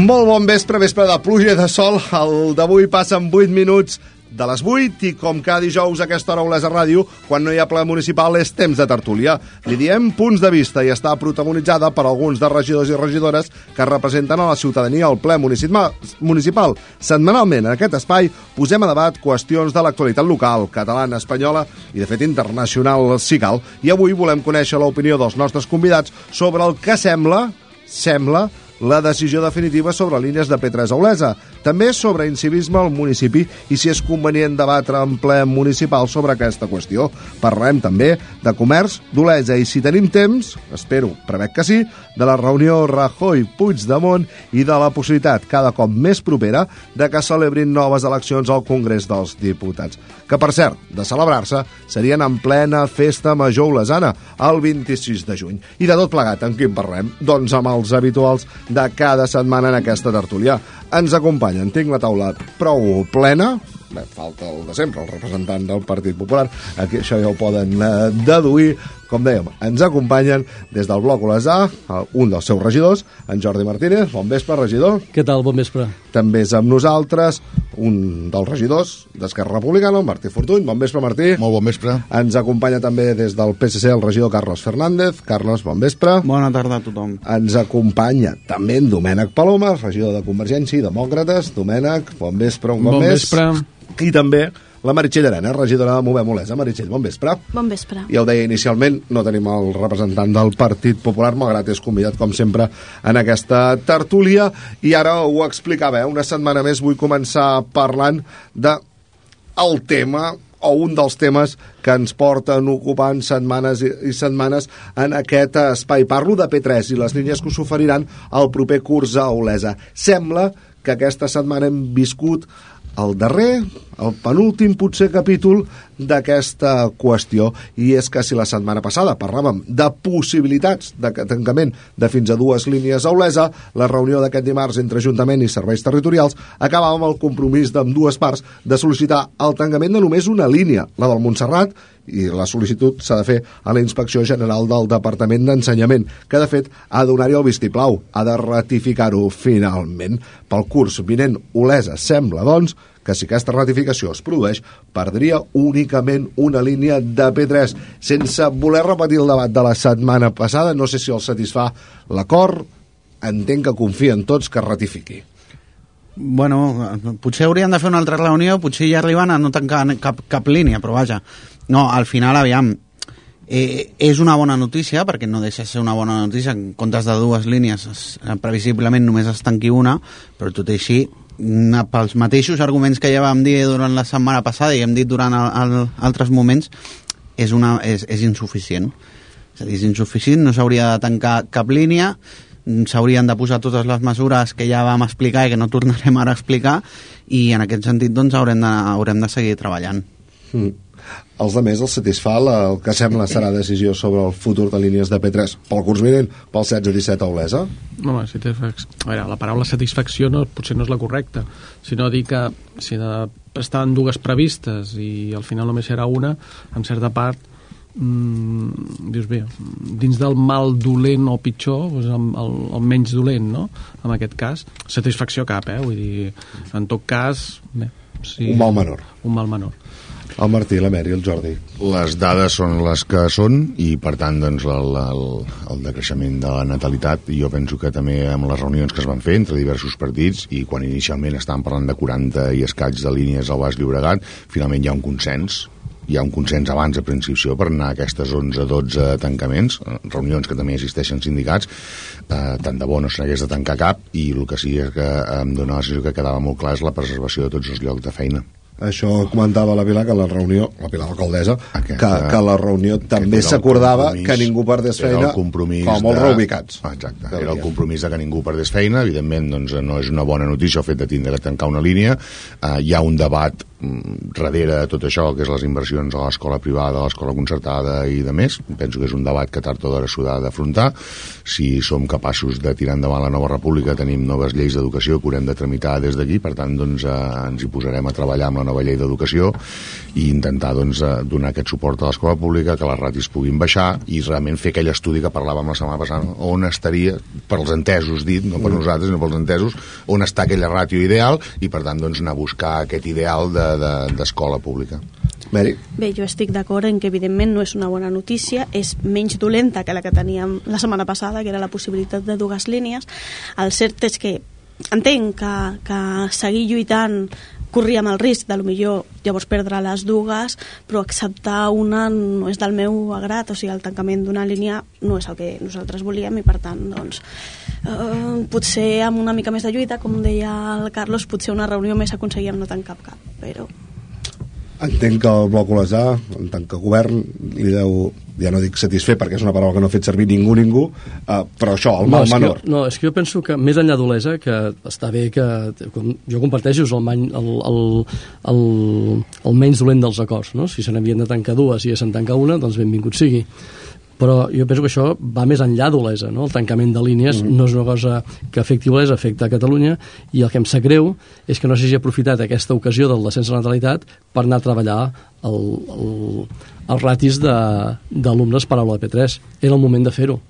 Molt bon vespre, vespre de pluja i de sol. El d'avui passen 8 minuts de les 8 i com cada dijous a aquesta hora a Olesa Ràdio, quan no hi ha ple municipal, és temps de tertúlia. Li diem punts de vista i està protagonitzada per alguns de regidors i regidores que representen a la ciutadania al ple municipal. Setmanalment, en aquest espai, posem a debat qüestions de l'actualitat local, catalana, espanyola i, de fet, internacional, si cal. I avui volem conèixer l'opinió dels nostres convidats sobre el que sembla, sembla, la decisió definitiva sobre línies de P3 a Olesa. També sobre incivisme al municipi i si és convenient debatre en ple municipal sobre aquesta qüestió. Parlem també de comerç d'Olesa i si tenim temps, espero, prevec que sí, de la reunió Rajoy-Puigdemont i de la possibilitat cada cop més propera de que celebrin noves eleccions al Congrés dels Diputats. Que, per cert, de celebrar-se, serien en plena festa major olesana, el 26 de juny. I de tot plegat, en qui en parlem? Doncs amb els habituals de cada setmana en aquesta tertúlia. Ens acompanyen, tinc la taula prou plena, Bé, falta el de sempre, el representant del Partit Popular. Aquí això ja ho poden eh, deduir. Com dèiem, ens acompanyen des del bloc Olesà, un dels seus regidors, en Jordi Martínez. Bon vespre, regidor. Què tal? Bon vespre. També és amb nosaltres un dels regidors d'Esquerra Republicana, el Martí Fortuny. Bon vespre, Martí. Molt bon vespre. Ens acompanya també des del PSC el regidor Carlos Fernández. Carlos, bon vespre. Bona tarda a tothom. Ens acompanya també en Domènec Paloma, regidor de Convergència i Demòcrates. Domènec, bon vespre, un cop bon més. vespre. I també la Meritxell Arena, regidora de Movem Olesa. Meritxell, bon vespre. Bon vespre. Ja ho deia inicialment, no tenim el representant del Partit Popular, malgrat és convidat, com sempre, en aquesta tertúlia. I ara ho explicava, eh? una setmana més vull començar parlant de el tema o un dels temes que ens porten ocupant setmanes i, i setmanes en aquest espai. Parlo de P3 i les línies que us oferiran el proper curs a Olesa. Sembla que aquesta setmana hem viscut el darrer, el penúltim potser capítol d'aquesta qüestió. I és que si la setmana passada parlàvem de possibilitats de tancament de fins a dues línies a Olesa, la reunió d'aquest dimarts entre Ajuntament i Serveis Territorials acabava amb el compromís d'amb dues parts de sol·licitar el tancament de només una línia, la del Montserrat, i la sol·licitud s'ha de fer a la Inspecció General del Departament d'Ensenyament, que de fet ha de donar-hi el vistiplau, ha de ratificar-ho finalment. Pel curs vinent Olesa sembla, doncs, que si aquesta ratificació es produeix, perdria únicament una línia de P3. Sense voler repetir el debat de la setmana passada, no sé si el satisfà l'acord, entenc que confien tots que ratifiqui. Bueno, potser haurien de fer una altra reunió, potser ja arriben a no tancar cap, cap línia, però vaja. No, al final, aviam, eh, és una bona notícia, perquè no deixa de ser una bona notícia, en comptes de dues línies, es, previsiblement només es tanqui una, però tot i així, na, pels mateixos arguments que ja vam dir durant la setmana passada i hem dit durant el, el, altres moments, és, una, és, és insuficient. És a dir, és insuficient, no s'hauria de tancar cap línia, s'haurien de posar totes les mesures que ja vam explicar i que no tornarem ara a explicar i en aquest sentit doncs haurem de, haurem de seguir treballant. Mm. Els de més els satisfà la, el que sembla serà decisió sobre el futur de línies de P3 pel curs vinent, pel 16-17 a Olesa? No, home, satisfac... a veure, la paraula satisfacció no, potser no és la correcta, sinó dir que si de, estaven dues previstes i al final només era una, en certa part mm, dius bé, dins del mal dolent o pitjor, doncs el, el, el menys dolent, no? En aquest cas, satisfacció cap, eh? Vull dir, en tot cas, bé, sí, un mal menor. Un mal menor. El Martí, la Mary, el Jordi. Les dades són les que són i, per tant, doncs, el, el, el decreixement de la natalitat, jo penso que també amb les reunions que es van fer entre diversos partits i quan inicialment estàvem parlant de 40 i escaig de línies al Baix Llobregat, finalment hi ha un consens hi ha un consens abans de preinscripció per anar a aquestes 11-12 tancaments, eh, reunions que també existeixen sindicats, eh, tant de bo no se n'hagués de tancar cap, i el que sí és que em dóna la sensació que quedava molt clar és la preservació de tots els llocs de feina. Això comentava la Pilar, que la reunió, la Pilar alcaldessa, Aquesta- que, que la reunió també s'acordava que ningú perdés feina com de- reubicats. Ah, Exacte, Que era el compromís de que ningú perdés feina, evidentment doncs, no és una bona notícia el fet de tindre que tancar una línia, uh, hi ha un debat darrere de tot això, que és les inversions a l'escola privada, a l'escola concertada i de més, penso que és un debat que tard o d'hora s'ho ha d'afrontar, si som capaços de tirar endavant la nova república tenim noves lleis d'educació que haurem de tramitar des d'aquí, per tant doncs, eh, ens hi posarem a treballar amb la nova llei d'educació i intentar doncs, eh, donar aquest suport a l'escola pública, que les ratis puguin baixar i realment fer aquell estudi que parlàvem la setmana passada, on estaria, per als entesos dit, no per nosaltres, sinó pels entesos, on està aquella ràtio ideal i per tant doncs, anar a buscar aquest ideal d'escola de, d'escola pública. Mary? Bé, jo estic d'acord en que evidentment no és una bona notícia, és menys dolenta que la que teníem la setmana passada, que era la possibilitat de dues línies. El cert és que entenc que, que seguir lluitant corríem el risc de lo millor llavors perdre les dues, però acceptar una no és del meu agrat, o sigui, el tancament d'una línia no és el que nosaltres volíem i per tant, doncs, eh, potser amb una mica més de lluita, com deia el Carlos, potser una reunió més aconseguíem no tancar cap, però Entenc que el bloc Olesà, en tant que govern, li deu, ja no dic satisfer perquè és una paraula que no ha fet servir ningú, ningú, eh, però això, el mal és menor. Que, no, és que jo penso que més enllà d'Olesa, que està bé que... Com, jo comparteixo és el, many, el, el, el, el menys dolent dels acords, no? Si se n'havien de tancar dues i ja se'n tanca una, doncs benvingut sigui. Però jo penso que això va més enllà d'Olesa, no? El tancament de línies mm. no és una cosa que afecti Olesa, afecta a Catalunya, i el que em sap greu és que no s'hagi aprofitat aquesta ocasió del descens de natalitat per anar a treballar el, el, els ratis de- d'alumnes per aula de P3. Era el moment de fer-ho.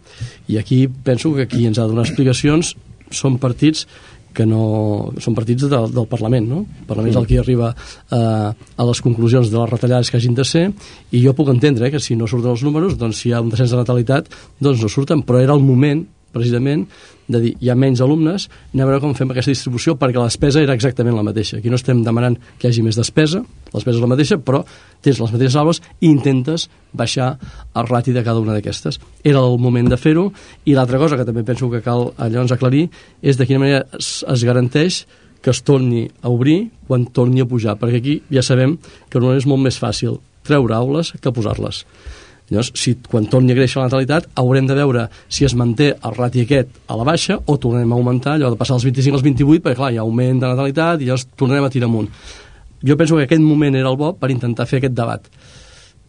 I aquí penso que qui ens ha de donar explicacions són partits que no... són partits de, del Parlament, no? El Parlament és el que arriba eh, a les conclusions de les retallades que hagin de ser i jo puc entendre eh, que si no surten els números, doncs si hi ha un descens de natalitat, doncs no surten, però era el moment precisament de dir hi ha menys alumnes, anem a veure com fem aquesta distribució perquè la despesa era exactament la mateixa. Aquí no estem demanant que hi hagi més despesa, la despesa és la mateixa, però tens les mateixes aules i intentes baixar el rati de cada una d'aquestes. Era el moment de fer-ho i l'altra cosa que també penso que cal llavors aclarir és de quina manera es, es garanteix que es torni a obrir quan torni a pujar, perquè aquí ja sabem que normalment és molt més fàcil treure aules que posar-les. Llavors, si quan torni a créixer la natalitat, haurem de veure si es manté el rati aquest a la baixa o tornarem a augmentar, allò de passar dels 25 als 28, perquè clar, hi ha augment de natalitat i llavors tornarem a tirar amunt. Jo penso que aquest moment era el bo per intentar fer aquest debat.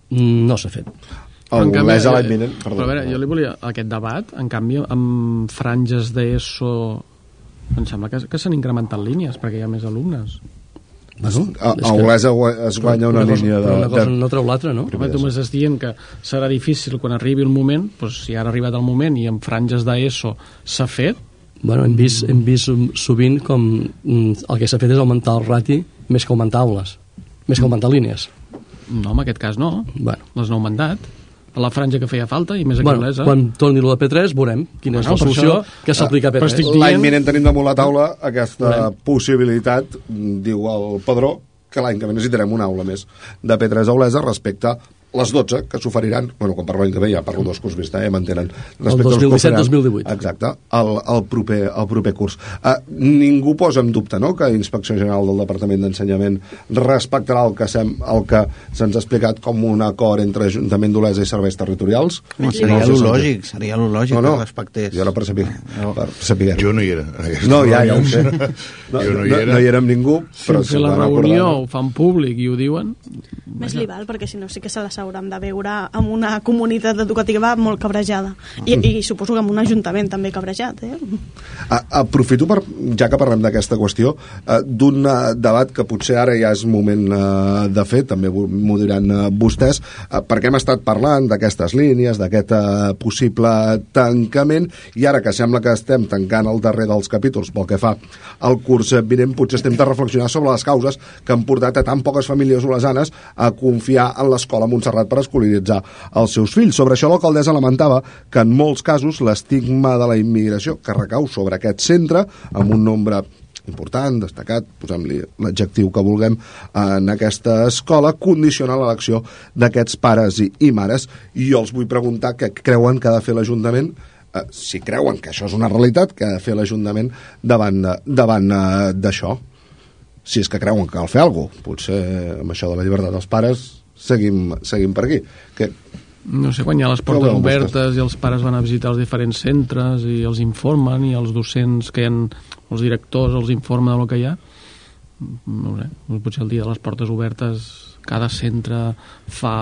Mm, No s'ha fet. El En canvi, l'any eh, vinent... Perdó. Però a veure, jo li volia aquest debat, en canvi, amb franges d'ESO, em sembla que, que s'han incrementat línies, perquè hi ha més alumnes. Bueno, a, a Olesa es guanya una, cosa, línia de... una cosa de... no treu l'altra, no? Primer Home, tu m'estàs dient que serà difícil quan arribi el moment, doncs, si ara ha arribat el moment i amb franges d'ESO s'ha fet, bueno, hem vist, hem vist sovint com mm, el que s'ha fet és augmentar el rati més que augmentar aules, més que augmentar línies. No, en aquest cas no. Bueno, Les no han mandat. A la franja que feia falta i més bueno a l'ESA. quan torni lo de P3 veurem quina és Bueno, la per solució això- que s'aplica a però P3. estic L'any dient- vinent tenim damunt la taula aquesta Veurem. possibilitat, diu el Pedró, que l'any que ve necessitarem una aula més de P3 a Olesa respecte les 12 que s'oferiran, bueno, quan parlo l'any que ve ja parlo dos curs vista, eh, m'entenen. Respecte que 2017-2018. oferiran- Exacte, el, el, proper, el proper curs. Uh, ningú posa en dubte no, que Inspecció General del Departament d'Ensenyament respectarà el que, sem, el que se'ns ha explicat com un acord entre Ajuntament d'Olesa i Serveis Territorials. Home, seria No lo si lògic, seria lo lògic no, no, que respectés. jo era per saber, per saber. Jo no hi era. No, ja, ja ho sé. No, jo no hi no, era. no hi era amb ningú, si però fer la reunió ho fan públic i ho diuen Més li val, perquè si no sí que se les hauran de veure amb una comunitat educativa molt cabrejada. I, I suposo que amb un ajuntament també cabrejat, eh? A, aprofito, per, ja que parlem d'aquesta qüestió, eh, d'un eh, debat que potser ara ja és moment eh, de fer, també m'ho diran vostès, perquè hem estat parlant d'aquestes línies, d'aquest possible tancament, i ara que sembla que estem tancant el darrer dels capítols pel que fa al curs vinent, potser estem de reflexionar sobre les causes que han portat a tan poques famílies olesanes a confiar en l'escola Montserrat per escolaritzar els seus fills. Sobre això l'alcaldessa lamentava que en molts casos l'estigma de la immigració que recau sobre aquest centre, amb un nombre important, destacat, posem-li l'adjectiu que vulguem, en aquesta escola, condiciona l'elecció d'aquests pares i, i mares. I jo els vull preguntar què creuen que ha de fer l'Ajuntament eh, si creuen que això és una realitat, que ha de fer l'Ajuntament davant, davant eh, d'això. Si és que creuen que cal fer alguna cosa. Potser amb això de la llibertat dels pares seguim, seguim per aquí. Que, No sé, quan hi ha les portes obertes i els pares van a visitar els diferents centres i els informen i els docents que hi ha, els directors els informen del que hi ha, no sé, potser el dia de les portes obertes cada centre fa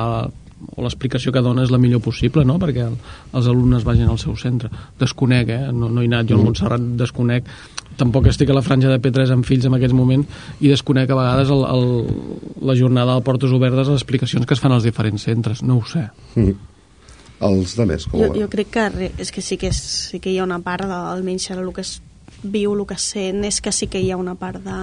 o l'explicació que dona és la millor possible, no?, perquè el, els alumnes vagin al seu centre. Desconec, eh? No, no he anat jo al Montserrat, desconec. Tampoc estic a la franja de P3 amb fills en aquests moments i desconec a vegades el, el, la jornada de portes obertes, les explicacions que es fan als diferents centres. No ho sé. mm, els de més, com Jo, jo crec que, re- és que sí que, és, sí que hi ha una part, de, almenys el que es viu, el que sent, és que sí que hi ha una part de,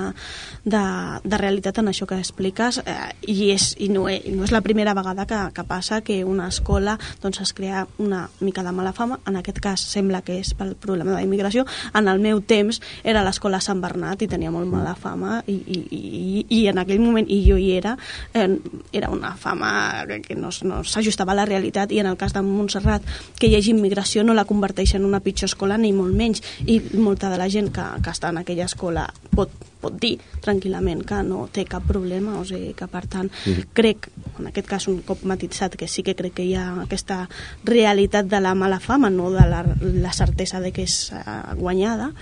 de, de realitat en això que expliques eh, i, és, i no, és, no és la primera vegada que, que passa que una escola doncs, es crea una mica de mala fama, en aquest cas sembla que és pel problema de la immigració, en el meu temps era l'escola Sant Bernat i tenia molt mala fama i, i, i, i en aquell moment, i jo hi era, eh, era una fama que- no, no s'ajustava a la realitat i en el cas de Montserrat, que hi hagi immigració no la converteix en una pitjor escola ni molt menys i molta de la gent que, que està en aquella escola pot, pot dir tranquil·lament que no té cap problema, o sigui que per tant crec, en aquest cas un cop matitzat que sí que crec que hi ha aquesta realitat de la mala fama, no de la, la certesa de que és eh, guanyada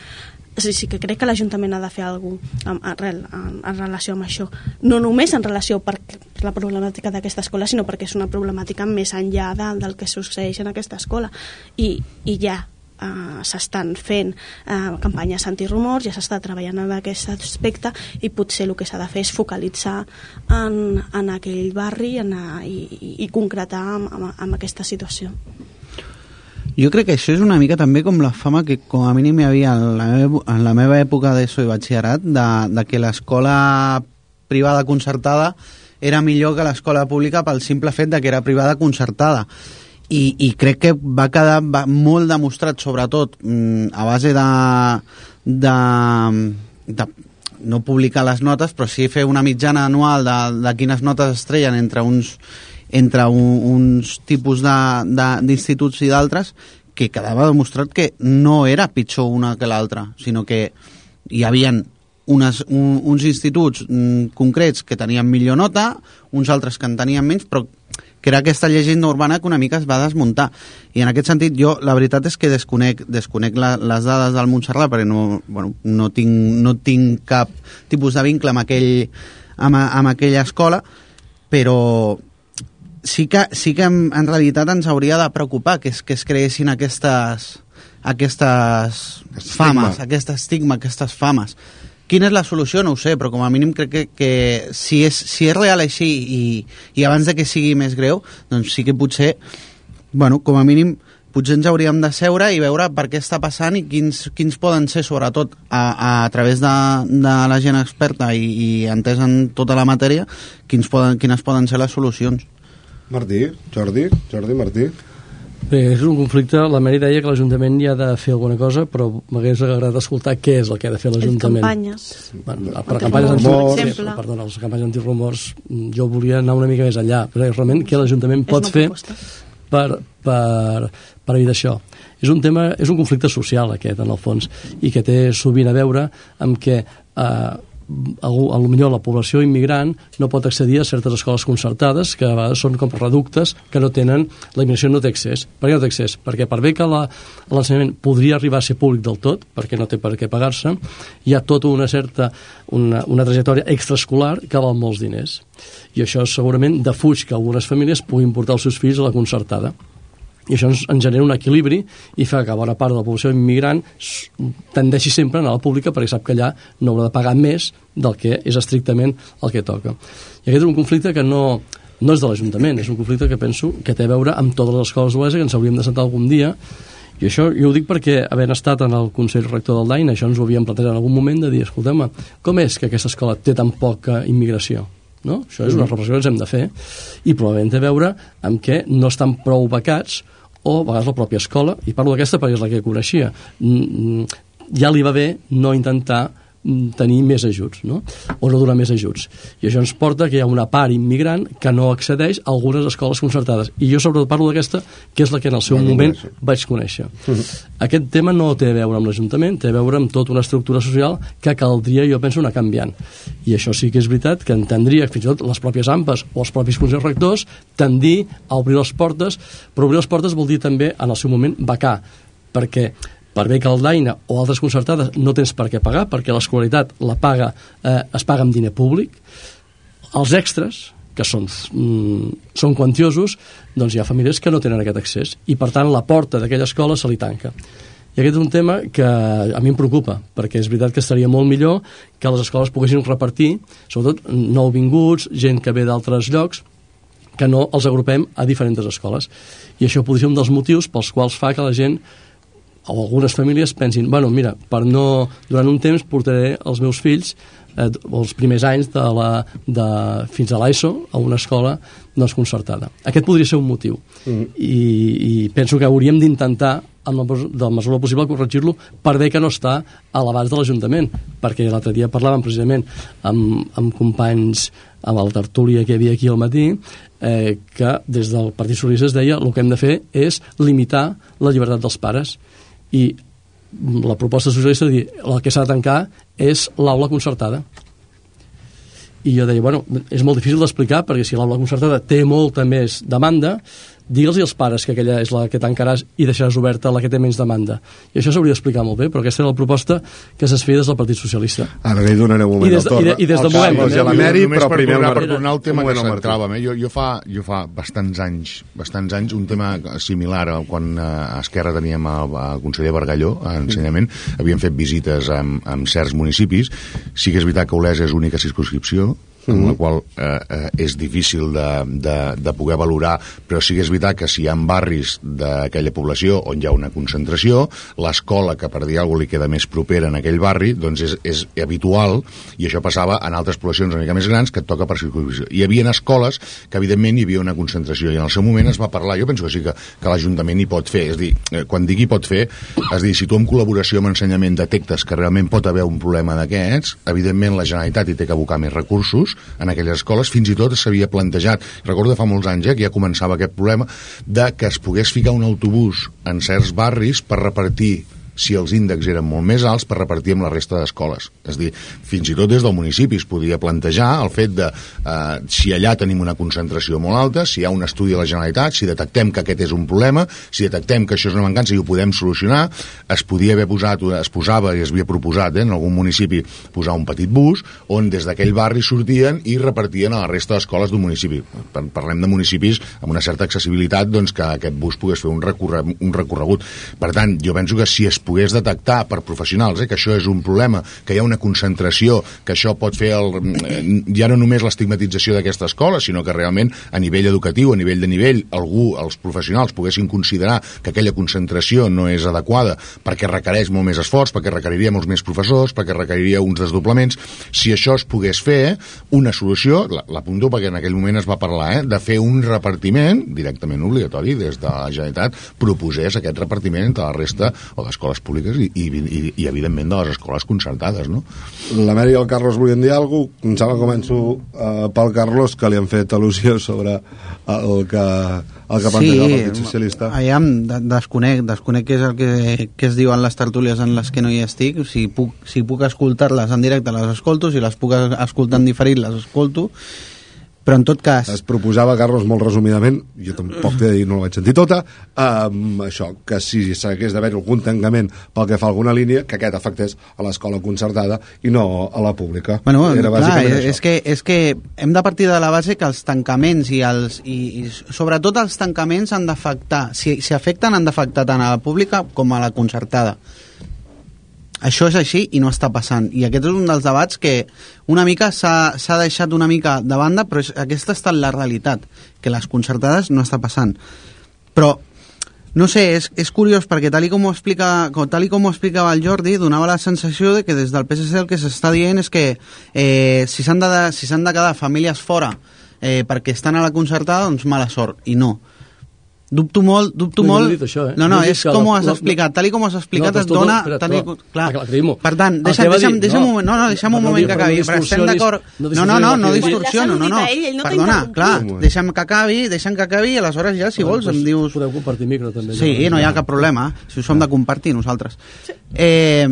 sí, sí que crec que l'Ajuntament ha de fer alguna cosa en, en, en, en relació amb això. No només en relació per, per la problemàtica d'aquesta escola, sinó perquè és una problemàtica més enllà de, del que succeeix en aquesta escola. I, i ja uh, s'estan fent uh, campanyes antirumors, ja s'està treballant en aquest aspecte i potser el que s'ha de fer és focalitzar en, en aquell barri en, uh, i, i, i concretar amb, amb, amb aquesta situació. Jo crec que això és una mica també com la fama que com a mínim hi havia en la meva, en la meva època d'ESO i batxillerat de, de que l'escola privada concertada era millor que l'escola pública pel simple fet de que era privada concertada. I, i crec que va quedar va, molt demostrat, sobretot mm, a base de, de, de no publicar les notes, però sí fer una mitjana anual de, de quines notes es treien entre uns, entre un, uns tipus d'instituts i d'altres que quedava demostrat que no era pitjor una que l'altra, sinó que hi havien unes, un, uns instituts mm, concrets que tenien millor nota, uns altres que en tenien menys, però que era aquesta llegenda urbana que una mica es va desmuntar. I en aquest sentit jo la veritat és que desconec, desconec la, les dades del Montserrat perquè no, bueno, no, tinc, no tinc cap tipus de vincle amb, aquell, amb, amb aquella escola, però sí que, sí que en, en realitat ens hauria de preocupar que es, que es creessin aquestes, aquestes Aquest fames, estigma. aquest estigma, aquestes fames. Quina és la solució? No ho sé, però com a mínim crec que, que si, és, si és real així i, i abans de que sigui més greu, doncs sí que potser, bueno, com a mínim, potser ens hauríem de seure i veure per què està passant i quins, quins poden ser, sobretot, a, a, a través de, de la gent experta i, i entès en tota la matèria, quins poden, quines poden ser les solucions. Martí, Jordi, Jordi, Martí. Bé, és un conflicte, la Mary deia que l'Ajuntament hi ha de fer alguna cosa, però m'hagués agradat escoltar què és el que ha de fer l'Ajuntament. Campanyes. Bueno, per campanyes antirumors, exemple. perdona, les campanyes antirumors, jo volia anar una mica més enllà, però realment què l'Ajuntament pot fer per, per, per evitar això. És un tema, és un conflicte social aquest, en el fons, i que té sovint a veure amb que eh, a lo millor la població immigrant no pot accedir a certes escoles concertades que a vegades són com reductes que no tenen, la immigració no té accés. Per què no té accés? Perquè per bé que l'ensenyament podria arribar a ser públic del tot, perquè no té per què pagar-se, hi ha tota una certa, una, una trajectòria extraescolar que val molts diners. I això segurament defuig que algunes famílies puguin portar els seus fills a la concertada i això ens, ens genera un equilibri i fa que bona part de la població immigrant tendeixi sempre a anar a la pública perquè sap que allà no haurà de pagar més del que és estrictament el que toca. I aquest és un conflicte que no, no és de l'Ajuntament, és un conflicte que penso que té a veure amb totes les escoles d'Olesa que ens hauríem de sentar algun dia i això jo ho dic perquè, havent estat en el Consell Rector del DAIN, això ens ho havíem plantejat en algun moment de dir, escolteu com és que aquesta escola té tan poca immigració? No? Això és una reflexió que ens hem de fer i probablement té a veure amb que no estan prou becats o a vegades la pròpia escola, i parlo d'aquesta perquè és la que coneixia, mm, mm, ja li va bé no intentar tenir més ajuts, no? o no donar més ajuts. I això ens porta que hi ha una part immigrant que no accedeix a algunes escoles concertades. I jo sobretot parlo d'aquesta, que és la que en el seu La moment conèixer. vaig conèixer. Aquest tema no té a veure amb l'Ajuntament, té a veure amb tota una estructura social que caldria, jo penso, anar canviant. I això sí que és veritat que entendria fins i tot les pròpies AMPAs o els propis consells rectors tendir a obrir les portes, però obrir les portes vol dir també, en el seu moment, becar, perquè per bé que el Daina o altres concertades no tens per què pagar, perquè l'escolaritat la paga, eh, es paga amb diner públic, els extras, que són, mm, són quantiosos, doncs hi ha famílies que no tenen aquest accés i per tant la porta d'aquella escola se li tanca. I aquest és un tema que a mi em preocupa, perquè és veritat que estaria molt millor que les escoles poguessin repartir, sobretot nouvinguts, gent que ve d'altres llocs, que no els agrupem a diferents escoles. I això podria ser un dels motius pels quals fa que la gent o algunes famílies pensin, bueno, mira, per no, durant un temps portaré els meus fills eh, els primers anys de la, de, fins a l'ESO a una escola doncs, concertada. Aquest podria ser un motiu. Mm. I, I penso que hauríem d'intentar amb la, de la mesura possible corregir-lo per bé que no està a l'abast de l'Ajuntament perquè l'altre dia parlàvem precisament amb, amb companys amb el tertúlia que hi havia aquí al matí eh, que des del Partit Socialista es deia el que hem de fer és limitar la llibertat dels pares i la proposta socialista dir el que s'ha de tancar és l'aula concertada. I jo deia, bueno, és molt difícil d'explicar perquè si l'aula concertada té molta més demanda digue'ls als pares que aquella és la que tancaràs i deixaràs oberta la que té menys demanda. I això s'hauria d'explicar molt bé, però aquesta era la proposta que s'es feia des del Partit Socialista. Ara li donaré un moment I des de- al torn. i de- i des de la Mary, Només però per primer tornar, per tornar al tema que moment centràvem, eh? jo, jo, fa, jo fa bastants anys, bastants anys, un tema similar a quan eh, a Esquerra teníem el, el conseller Bargalló a ensenyament, havíem fet visites en, en certs municipis, sí que és veritat que Olesa és única circunscripció, amb la qual eh, eh, és difícil de, de, de poder valorar, però sí que és veritat que si hi ha barris d'aquella població on hi ha una concentració, l'escola que per dir alguna li queda més propera en aquell barri, doncs és, és habitual, i això passava en altres poblacions una mica més grans que et toca per circunscripció. Hi havia escoles que evidentment hi havia una concentració i en el seu moment es va parlar, jo penso que sí que, que l'Ajuntament hi pot fer, és a dir, eh, quan digui pot fer, és dir, si tu en col·laboració amb ensenyament detectes que realment pot haver un problema d'aquests, evidentment la Generalitat hi té que abocar més recursos en aquelles escoles, fins i tot s'havia plantejat, recordo fa molts anys eh, que ja començava aquest problema, de que es pogués ficar un autobús en certs barris per repartir si els índexs eren molt més alts per repartir amb la resta d'escoles. És dir, fins i tot des del municipi es podia plantejar el fet de eh, si allà tenim una concentració molt alta, si hi ha un estudi a la Generalitat, si detectem que aquest és un problema, si detectem que això és una mancança i ho podem solucionar, es podia haver posat, es posava i es havia proposat eh, en algun municipi posar un petit bus on des d'aquell barri sortien i repartien a la resta d'escoles d'un municipi. Parlem de municipis amb una certa accessibilitat doncs, que aquest bus pogués fer un, recorre, un recorregut. Per tant, jo penso que si es pogués detectar per professionals eh, que això és un problema, que hi ha una concentració, que això pot fer el, eh, ja no només l'estigmatització d'aquesta escola, sinó que realment a nivell educatiu, a nivell de nivell, algú, els professionals poguessin considerar que aquella concentració no és adequada perquè requereix molt més esforç, perquè requeriria molts més professors, perquè requeriria uns desdoblaments. Si això es pogués fer, una solució, la- l'apunto perquè en aquell moment es va parlar, eh, de fer un repartiment directament obligatori des de la Generalitat, proposés aquest repartiment entre la resta o d'escoles públiques i, i, i, i evidentment de les escoles concertades, no? La Mary i el Carlos volien dir alguna cosa. Em sembla que començo uh, pel Carlos, que li han fet al·lusió sobre el que, el que planteja el Partit Socialista. Aviam, de, desconec, desconec què és el que, que es diuen les tertúlies en les que no hi estic. Si puc, si puc escoltar-les en directe, les escolto. Si les puc escoltar en diferit, les escolto. Però en tot cas... Es proposava, Carlos, molt resumidament, jo tampoc t'he de dir, no la vaig sentir tota, um, això, que si s'hagués d'haver algun tancament pel que fa a alguna línia, que aquest afectés a l'escola concertada i no a la pública. Bueno, Era clar, és, això. és, que, és que hem de partir de la base que els tancaments i, els, i, i sobretot els tancaments han d'afectar, si, si afecten han d'afectar tant a la pública com a la concertada. Això és així i no està passant. I aquest és un dels debats que una mica s'ha deixat una mica de banda, però és, aquesta ha estat la realitat, que les concertades no està passant. Però no sé, és, és curiós perquè tal i com ho, explica, tal i com ho explicava el Jordi, donava la sensació de que des del PSC el que s'està dient és que eh, si s'han de, si de quedar famílies fora eh, perquè estan a la concertada, doncs mala sort. I no. Dubto molt, dubto No, molt... dit això, eh? No, no, No és com ho la- has la- explicat. Tal i com ho has explicat No, es tot- dona... espera, tenir, no, clar. aclarim-ho. Per tant, deixa'm, deixa'm, deixa'm, no. un moment, no, no, deixa'm un no moment que acabi. Però estem d'acord... no No, no, no, distorsiono, no, no. Perdona, clar, deixa'm que acabi, deixa'm que acabi, i aleshores ja, si vols, em dius... Podeu compartir micro, també. Sí, no hi ha cap problema, si ho som de compartir nosaltres. Eh,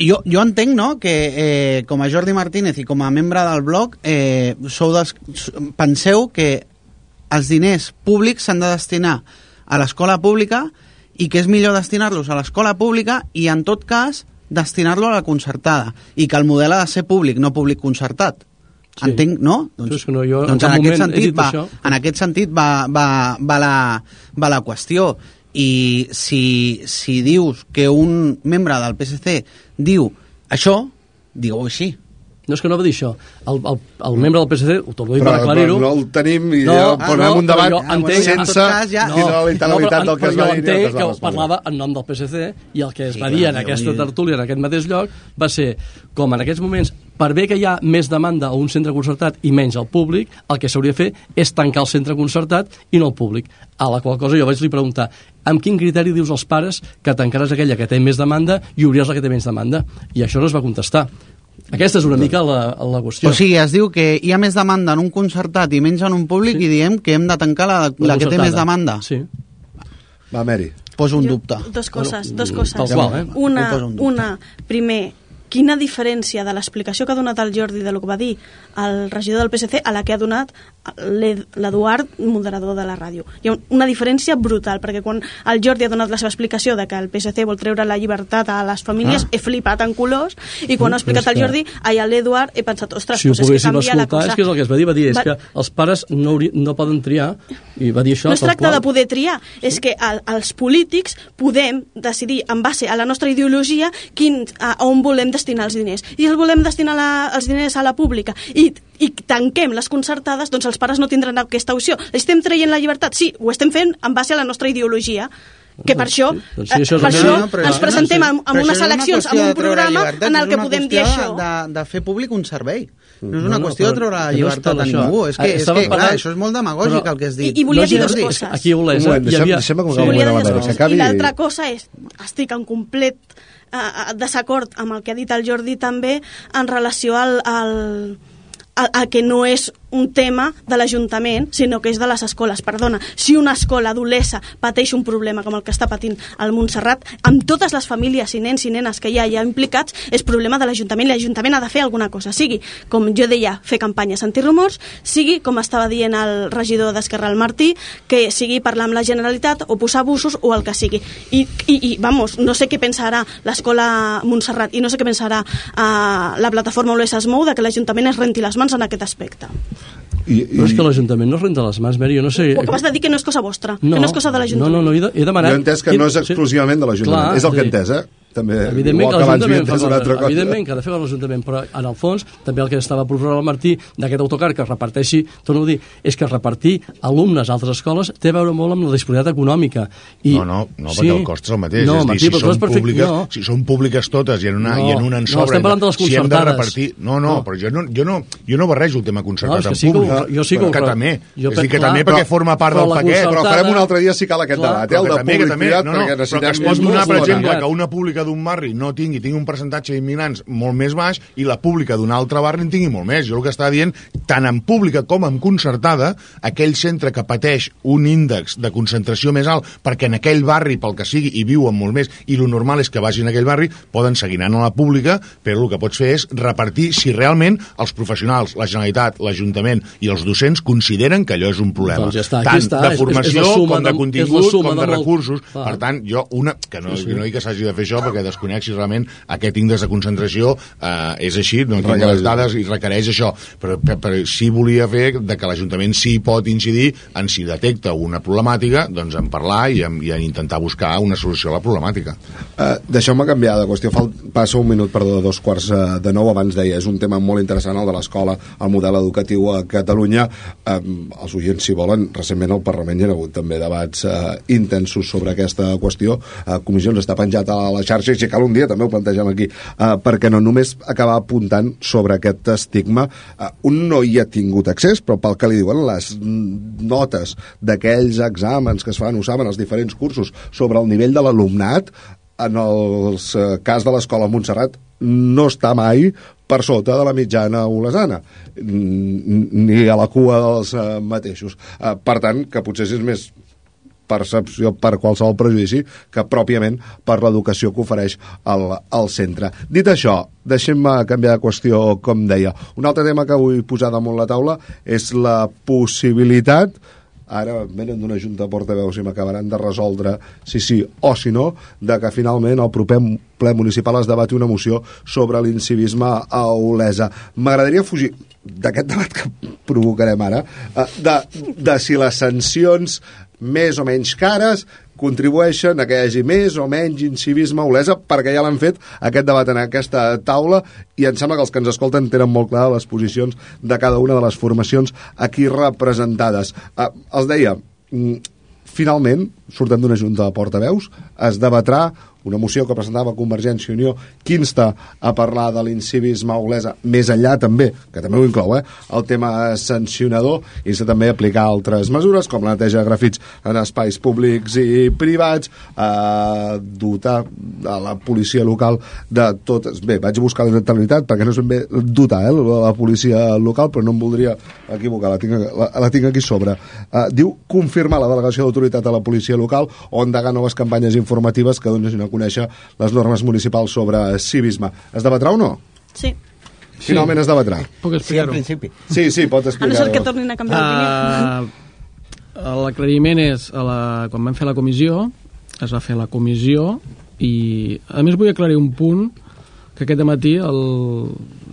jo, jo entenc no, que eh, com a Jordi Martínez i com a membre del blog eh, sou dels, penseu que els diners públics s'han de destinar a l'escola pública i que és millor destinar-los a l'escola pública i en tot cas destinar-lo a la concertada i que el model ha de ser públic, no públic concertat. Sí. Entenc, no? És que no, jo en doncs cap en, aquest sentit va, això. en aquest sentit va, va, va, la, va la qüestió i si, si dius que un membre del PSC diu això, digue-ho així No és que no va dir això. El, el, el membre del PSC, ho torno a dir Però, per aclarir-ho... però no el tenim i No, ja ah, posem no, un debat però entenc- sense cas ja- dir la literalitat del que es va dir el però jo que entenc que respondre. parlava en nom del PSC i el que es Sí, va dir en aquesta tertúlia, en aquest mateix lloc, va ser com en aquests moments, per bé que hi ha més demanda a un centre concertat i menys al públic, el que s'hauria de fer és tancar el centre concertat i no el públic. A la qual cosa jo vaig li preguntar amb quin criteri dius als pares que tancaràs aquella que té més demanda i obriràs la que té menys demanda? I això no es va contestar. Aquesta és una mica la, la qüestió. o sigui, es diu que hi ha més demanda en un concertat i menys en un públic Sí. i diem que hem de tancar la, la, que té més demanda Sí. Va, Mary. poso un Jo- dubte Dos coses, Bueno, dos coses. tal qual, eh? Una, dubte. una, primer, quina diferència de l'explicació que ha donat el Jordi de lo que va dir el regidor del PSC a la que ha donat l'Ed- l'Eduard, moderador de la ràdio. Hi ha un- una diferència brutal, perquè quan el Jordi ha donat la seva explicació de que el PSC vol treure la llibertat a les famílies, Ah. he flipat en colors, i quan Mm, ha explicat però és el Jordi, ai, a l'Eduard, he pensat, ostres, si ho doncs és que canvia la cosa. és que és el que es va dir, va dir, és Va- que els pares no, no poden triar, i va dir això. no es tracta qual. de poder triar, és que el, els polítics podem decidir en base a la nostra ideologia quin, a, on volem destinar els diners. I el volem destinar la, els diners a la pública i, i tanquem les concertades, doncs els pares no tindran aquesta opció. Estem traient la llibertat? Sí, ho estem fent en base a la nostra ideologia que per Doncs això, sí, doncs sí, això és eh, per això No, no, però ens això presentem no, amb, sí. amb unes això no és una eleccions, amb un programa en el és que podem dir això. De, de fer públic un servei. No és No, una no, qüestió de treure la no és llibertat tot a això. ningú. És Eh, que, és estava que clar, això és molt demagògic però- el que has I, dit. I volia No, dir sí, dues és coses. Aquí a Olesa Un moment, deixem- havia... deixem que Sí, volia dir dues coses. I l'altra cosa és, estic en complet eh, desacord amb el que ha dit el Jordi també en relació al, al, al, al que no és un tema de l'Ajuntament, sinó que és de les escoles. Perdona, si una escola d'Olesa pateix un problema com el que està patint el Montserrat, amb totes les famílies i nens i nenes que hi ha ja implicats, és problema de l'Ajuntament. L'Ajuntament ha de fer alguna cosa. Sigui, com jo deia, fer campanyes antirumors, sigui, com estava dient el regidor d'Esquerra, el Martí, que sigui parlar amb la Generalitat o posar busos o el que sigui. I, i, i vamos, no sé què pensarà l'escola Montserrat i no sé què pensarà uh, la plataforma Olesa es mou de que l'Ajuntament es renti les mans en aquest aspecte. I, Però és que l'Ajuntament no es renta les mans, Mary, jo no sé... O acabes de dir que no és cosa vostra, que no és cosa de No, l'Ajuntament. no, no, he, de, he demanat... Jo he entès que no és exclusivament de l'Ajuntament. És el que he entès, eh? També, Evidentment igual que que abans havia l'Ajuntament fa entès una altra coses, cosa. evidentment que ha de fer l'Ajuntament, però en el fons també el que estava proposant el Martí d'aquest autocar que es reparteixi, torno a dir, és que repartir alumnes a altres escoles té a veure molt amb la disponibilitat econòmica. I, No, no, no perquè el cost és el mateix. No, és dir, Martí, si, però tu són públiques, no. si són públiques totes i en una, No, i en una en no, sobre... estem parlant de les si hem de concertades. repartir... No, no, No. però jo no, jo, no, jo no barrejo el tema concertat No, que amb sí que públic. jo sí que que també. jo és dir, que clar, també perquè forma part del paquet. Però farem un altre dia si cal aquest debat, eh? Però El que de també, que també, públic-privat, no, no, perquè però que necessitem es pot donar, per exemple, que una pública d'un barri no tingui, tingui un percentatge d'immigrants molt més baix i la pública d'un altre barri en tingui molt més. Jo el que estava dient, tant en pública com en concertada, aquell centre que pateix un índex de concentració més alt perquè en aquell barri, pel que sigui, hi viuen molt més i lo normal és que vagin a aquell barri, poden seguir anant a la pública, però el que pots fer és repartir si realment els professionals, la Generalitat, l'Ajuntament i els docents consideren que allò és un problema. Doncs ja està, tant està, de és- és- formació és la suma com de és contingut, com de recursos. Clar. Per tant, jo, una, que no, no dic que s'hagi de fer això perquè desconec si realment aquest índex de concentració eh, és així, no tinc les dades i requereix això, però, però, però sí volia fer de que l'Ajuntament sí pot incidir en si detecta una problemàtica, doncs en parlar i en, i en intentar buscar una solució a la problemàtica. Uh, Deixeu-me canviar de qüestió. Fal, passa un minut, perdó, de dos quarts uh, de nou. Abans deia, és un tema molt interessant, el de l'escola, el model educatiu a Catalunya. Um, els oients, si volen, recentment al Parlament hi ha hagut també debats uh, intensos sobre aquesta qüestió. Uh, comissions està penjat a la xarxa xarxa, i si cal un dia també ho plantegem aquí, uh, perquè no només acabar apuntant sobre aquest estigma. Uh, un no hi ha tingut accés, però pel que li diuen les notes d'aquells exàmens que es fan, ho saben, els diferents cursos, sobre el nivell de l'alumnat, en el eh, cas de l'escola Montserrat, no està mai per sota de la mitjana olesana, ni a la cua dels eh, mateixos. Eh, per tant, que potser és més percepció per qualsevol prejudici que pròpiament per l'educació que ofereix el, el centre. Dit això, deixem-me canviar de qüestió, com deia. Un altre tema que vull posar damunt la taula és la possibilitat ara venen d'una junta de portaveus i m'acabaran de resoldre si sí o si no, de que finalment el proper ple municipal es debati una moció sobre l'incivisme a Olesa. M'agradaria fugir d'aquest debat que provocarem ara, eh, de, de si les sancions més o menys cares contribueixen a que hi hagi més o menys incivisme a Olesa, perquè ja l'han fet aquest debat en aquesta taula i em sembla que els que ens escolten tenen molt clar les posicions de cada una de les formacions aquí representades. Eh, els deia, mm, finalment, sortem d'una junta de portaveus, es debatrà una moció que presentava Convergència i Unió que insta a parlar de l'incivisme Olesa més enllà també, que també ho inclou, eh, el tema sancionador, i insta també aplicar altres mesures, com la neteja de grafits en espais públics i privats, eh, dotar a la policia local de tot... Bé, vaig buscar la neutralitat perquè no és ben bé dotar, eh, la policia local, però no em voldria equivocar, la tinc, la, la tinc aquí sobre. Eh, diu confirmar la delegació d'autoritat a la policia local o endegar noves campanyes informatives que donin a conèixer les normes municipals sobre civisme. Es debatrà o no? Sí. Finalment es debatrà. Puc Sí, al explicar-ho? principi. Sí, sí, pot A no explicar-ho. ser que tornin a canviar d'opinió. Uh, L'aclariment és, a la, quan vam fer la comissió, es va fer la comissió i, a més, vull aclarir un punt que aquest matí el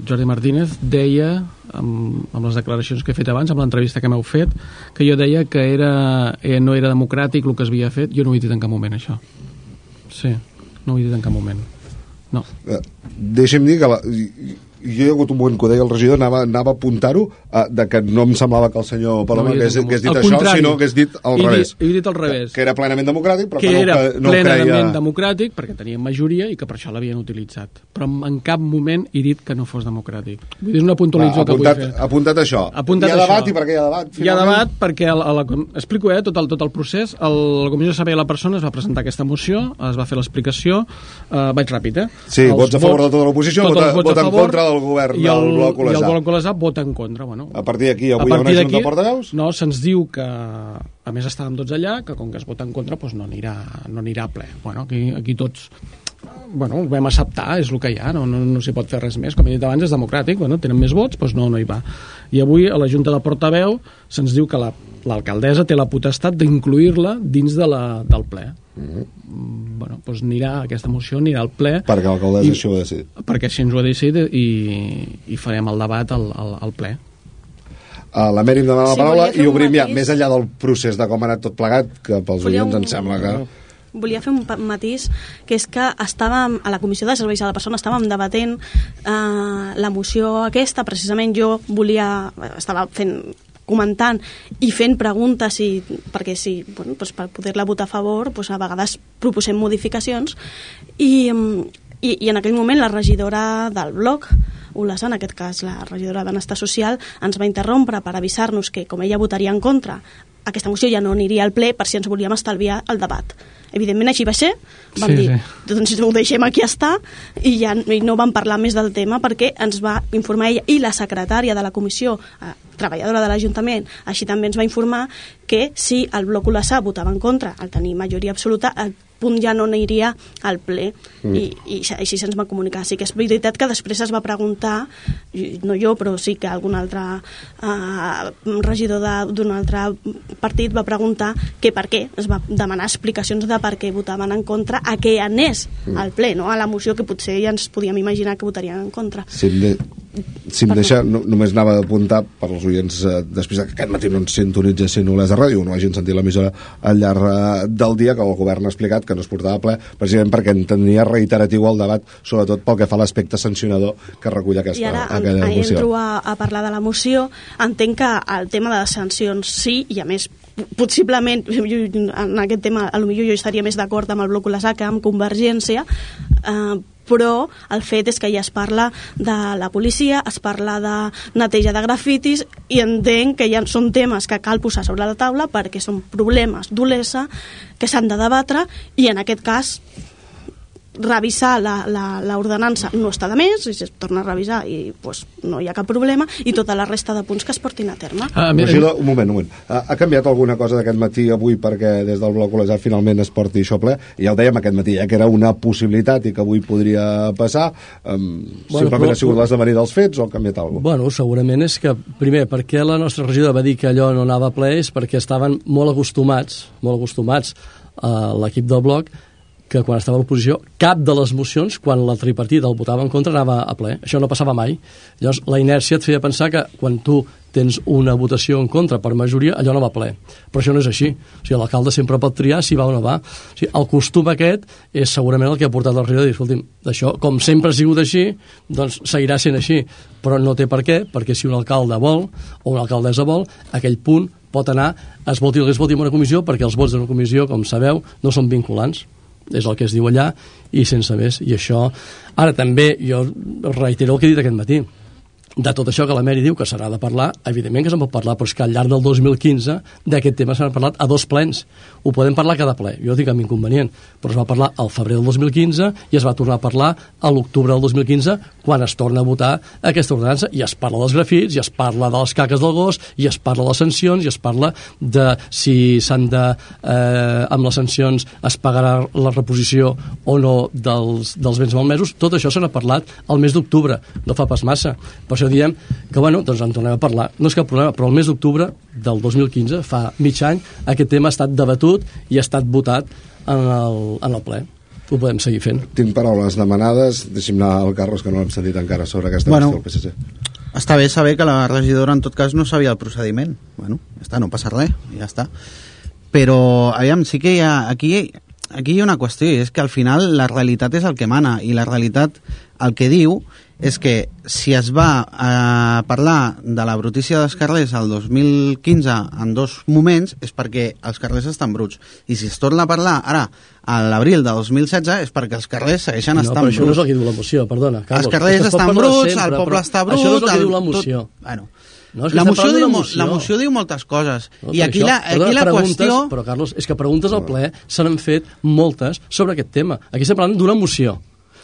Jordi Martínez deia, amb, amb les declaracions que he fet abans, amb l'entrevista que m'heu fet, que jo deia que era, eh, no era democràtic el que es havia fet. Jo no ho he dit en cap moment, això. Sí, no ho he dit en cap moment. No. Eh, Deixa'm dir que la, jo hi ha hagut un moment que ho deia el regidor, anava, anava a apuntar-ho, de que no em semblava que el senyor Paloma No hagués, dit hagués això, contrari. sinó que hagués dit al dit- revés. he dit al revés. Que, que era plenament democràtic, però que que, era no, que no plenament creia... democràtic perquè tenien majoria i que per això l'havien utilitzat però en- cap moment he dit que no fos democràtic vull dir, és una puntualització Va, que vull apuntat, fer apuntat això. Apuntat hi ha això. debat i per què hi ha debat? hi ha finalment? debat perquè a la, com- explico eh, tot, el, tot el procés el, la Comissió de Servei a la Persona es va presentar aquesta moció es va fer l'explicació eh, vaig ràpid eh Sí, vots a favor de tota l'oposició, vota- els vots vota en contra del govern i del el, Bloc i el Olesà. Bloc Olesà vota en contra bueno, A partir d'aquí, avui a hi ha una partir junta de portaveus? No, se'ns diu que, a més estàvem tots allà, que com que es vota en contra doncs no anirà, no anirà a ple. Bueno, aquí, aquí tots bueno, ho vam acceptar, és el que hi ha, no, no, no s'hi pot fer res més. Com he dit abans, és democràtic, bueno, tenen més vots, doncs no, no hi va. I avui a la Junta de Portaveu se'ns diu que la- l'alcaldessa té la potestat d'incluir-la dins de la, del ple. Mm, bueno, doncs anirà, aquesta moció anirà al ple Perquè l'alcaldessa això ho ha decidit. perquè així ens ho ha decidit i, i farem el debat al, al, al ple. Uh, la Mèrim demana la Sí, paraula fer i obrim ja, matís. més enllà del procés de com ha anat tot plegat, que pels Volia oients em sembla que... volia fer un matís que és que estàvem a la Comissió de Serveis a la Persona estàvem debatent eh, la moció aquesta, precisament jo volia estava fent comentant i fent preguntes i, perquè si, bueno, doncs per poder-la votar a favor doncs a vegades proposem modificacions i, mm, i, i en aquell moment la regidora del bloc Olesa, en aquest cas la regidora de Benestar Social, ens va interrompre per avisar-nos que, com ella votaria en contra, aquesta moció ja no aniria al ple per si ens volíem estalviar el debat. Evidentment així va ser, vam Sí, dir, sí. doncs ho deixem aquí estar i ja i no vam parlar més del tema perquè ens va informar ella i la secretària de la comissió, eh, treballadora de l'Ajuntament, així també ens va informar que si el bloc Olassà votava en contra al tenir majoria absoluta, el punt ja no aniria al ple mm. i, i així se'ns va comunicar. Sí que és veritat que després es va preguntar, no jo, però sí que algun altre eh, regidor de- d'un altre partit va preguntar que per què, es va demanar explicacions de per què votaven en contra a què anés al ple, no? a la moció que potser ja ens podíem imaginar que votarien en contra. Si em, de... si em deixa, no, només anava a apuntar per als oients eh, després que aquest matí no ens sintonitzessin Olesa Ràdio, no hagin sentit l'emissora al llarg eh, del dia que el govern ha explicat que no es portava ple, precisament perquè entenia reiteratiu el debat, sobretot pel que fa a l'aspecte sancionador que recull aquesta, I ara en, aquella moció. entro a, a parlar de la moció. Entenc que el tema de les sancions sí, i a més possiblement jo, en aquest tema a lo millor jo estaria més d'acord amb el bloc que amb Convergència eh, però el fet és que ja es parla de la policia, es parla de neteja de grafitis i entenc que ja són temes que cal posar sobre la taula perquè són problemes d'olesa que s'han de debatre i en aquest cas revisar l'ordenança no està de més, i es torna a revisar i pues, no hi ha cap problema, i tota la resta de punts que es portin a terme. Ah, Regidor, un moment, un moment. Ha, ha canviat alguna cosa d'aquest matí avui perquè des del bloc col·legiat finalment es porti això ple? Ja ho dèiem aquest matí, eh, que era una possibilitat i que avui podria passar. Um, bueno, simplement però, ha sigut l'esdevenir dels fets o ha canviat alguna cosa? Bueno, segurament és que, primer, perquè la nostra regidora va dir que allò no anava ple és perquè estaven molt acostumats, molt acostumats a l'equip del bloc que quan estava a l'oposició, cap de les mocions, quan la tripartida el votava en contra, anava a ple. Això no passava mai. Llavors, la inèrcia et feia pensar que quan tu tens una votació en contra per majoria, allò no va ple. Però això no és així. O sigui, l'alcalde sempre pot triar si va o no va. O sigui, el costum aquest és segurament el que ha portat el regidor a dir, escolti'm, això, com sempre ha sigut així, doncs seguirà sent així. Però no té per què, perquè si un alcalde vol, o una alcaldessa vol, aquell punt pot anar, es voti que es voti en una comissió, perquè els vots d'una comissió, com sabeu, no són vinculants és el que es diu allà i sense més, i això ara també jo reitero el que he dit aquest matí de tot això que la Meri diu que serà de parlar, evidentment que se'n pot parlar, però és que al llarg del 2015 d'aquest tema s'han parlat a dos plens. Ho podem parlar cada ple, jo dic amb inconvenient, però es va parlar al febrer del 2015 i es va tornar a parlar a l'octubre del 2015 quan es torna a votar aquesta ordenança i es parla dels grafits, i es parla de les caques del gos, i es parla de les sancions, i es parla de si s'han de, eh, amb les sancions es pagarà la reposició o no dels, dels béns malmesos, tot això se n'ha parlat al mes d'octubre, no fa pas massa. Per això diem que, bueno, doncs en tornem a parlar. No és cap problema, però el mes d'octubre del 2015, fa mig any, aquest tema ha estat debatut i ha estat votat en el, en el ple ho podem seguir fent. Tinc paraules demanades, deixi'm anar al Carlos, que no l'hem sentit encara sobre aquesta bueno, qüestió del PSC. Està bé saber que la regidora en tot cas no sabia el procediment. Bueno, ja està, no passa res, ja està. Però, aviam, sí que hi ha... Aquí, aquí hi ha una qüestió, i és que al final la realitat és el que mana, i la realitat el que diu és que si es va eh, parlar de la brutícia dels carrers el 2015 en dos moments és perquè els carrers estan bruts i si es torna a parlar ara a l'abril de 2016 és perquè els carrers segueixen no, estant bruts. No, però això no és el que diu la moció, perdona. Carlos, els carrers estan bruts, sempre, el poble està brut... Això no és el que diu la moció. Tot, bueno, no, la, moció diu, moció. la moció diu moltes coses. No, I aquí, això, la, aquí la qüestió... Però, Carlos, és que preguntes al ple se n'han fet moltes sobre aquest tema. Aquí estem parlant d'una moció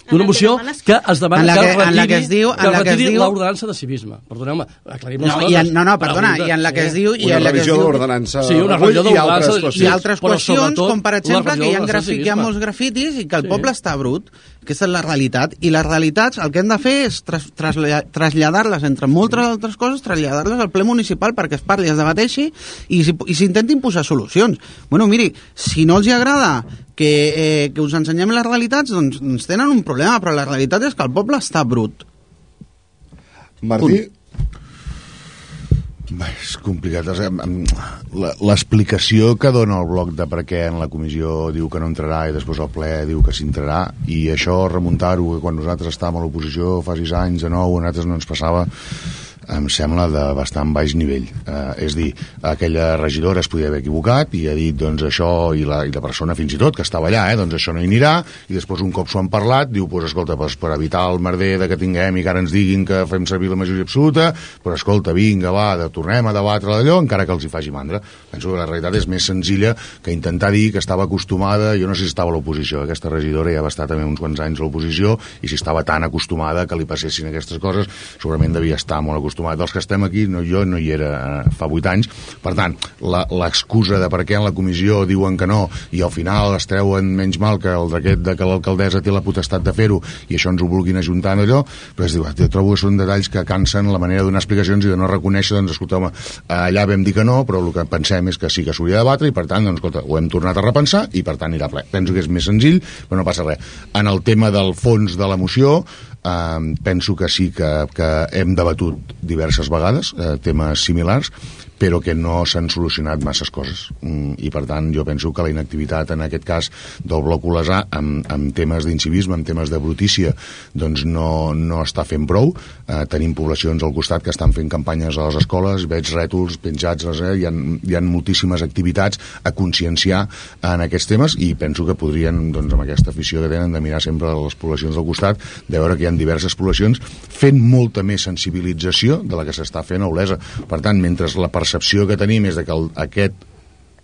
d'una moció que es demana que, que, retiri, la que es diu, que retiri diu... l'ordenança de civisme. Perdoneu-me, aclarim les no, coses. En, no, no, perdona, i en la que es diu... I una en la revisió de l'ordenança sí, una revisió de l'ordenança i altres qüestions, com per exemple que hi ha, hi ha molts grafitis i que el sí. poble està brut. Aquesta és la realitat. I les realitats el que hem de fer és tras, tras, traslladar-les, entre moltes altres coses, traslladar-les al ple municipal perquè es parli, es debateixi i, i s'intentin posar solucions. Bueno, miri, si no els hi agrada que, eh, que us ensenyem les realitats, doncs, doncs tenen un problema, però la realitat és que el poble està brut. Martí, Punt. És complicat. L'explicació que dona el bloc de per què en la comissió diu que no entrarà i després al ple diu que s'entrarà i això remuntar-ho quan nosaltres estàvem a l'oposició fa sis anys, de nou, a nosaltres no ens passava em sembla de bastant baix nivell. Eh, és dir, aquella regidora es podia haver equivocat i ha dit doncs, això, i la, i la persona fins i tot que estava allà, eh, doncs això no hi anirà, i després un cop s'ho han parlat, diu, pues, escolta, pues, per evitar el merder de que tinguem i que ara ens diguin que fem servir la majoria absoluta, però escolta, vinga, va, de, tornem a debatre d'allò, encara que els hi faci mandra. Penso que la realitat és més senzilla que intentar dir que estava acostumada, jo no sé si estava a l'oposició, aquesta regidora ja va estar també uns quants anys a l'oposició, i si estava tan acostumada que li passessin aquestes coses, segurament devia estar molt acostumada acostumat. Els que estem aquí, no, jo no hi era eh, fa 8 anys, per tant, l'excusa de per què en la comissió diuen que no i al final es treuen menys mal que el d'aquest de que l'alcaldessa té la potestat de fer-ho i això ens ho vulguin ajuntar en allò, però es diu, jo trobo que són detalls que cansen la manera de donar explicacions i de no reconèixer, doncs, escolta, home, allà vam dir que no, però el que pensem és que sí que s'hauria de debatre i per tant, doncs, escolta, ho hem tornat a repensar i per tant irà ple. Penso que és més senzill, però no passa res. En el tema del fons de la moció, eh, penso que sí que, que hem debatut diverses vegades eh, temes similars però que no s'han solucionat masses coses. Mm, I, per tant, jo penso que la inactivitat, en aquest cas, del bloc Olesà, amb, amb temes d'incivisme, amb temes de brutícia, doncs no, no està fent prou. Eh, tenim poblacions al costat que estan fent campanyes a les escoles, veig rètols penjats, eh, hi, ha, hi ha moltíssimes activitats a conscienciar en aquests temes i penso que podrien, doncs, amb aquesta afició que tenen de mirar sempre les poblacions del costat, de veure que hi ha diverses poblacions fent molta més sensibilització de la que s'està fent a Olesa. Per tant, mentre la percepció que tenim és que el, aquest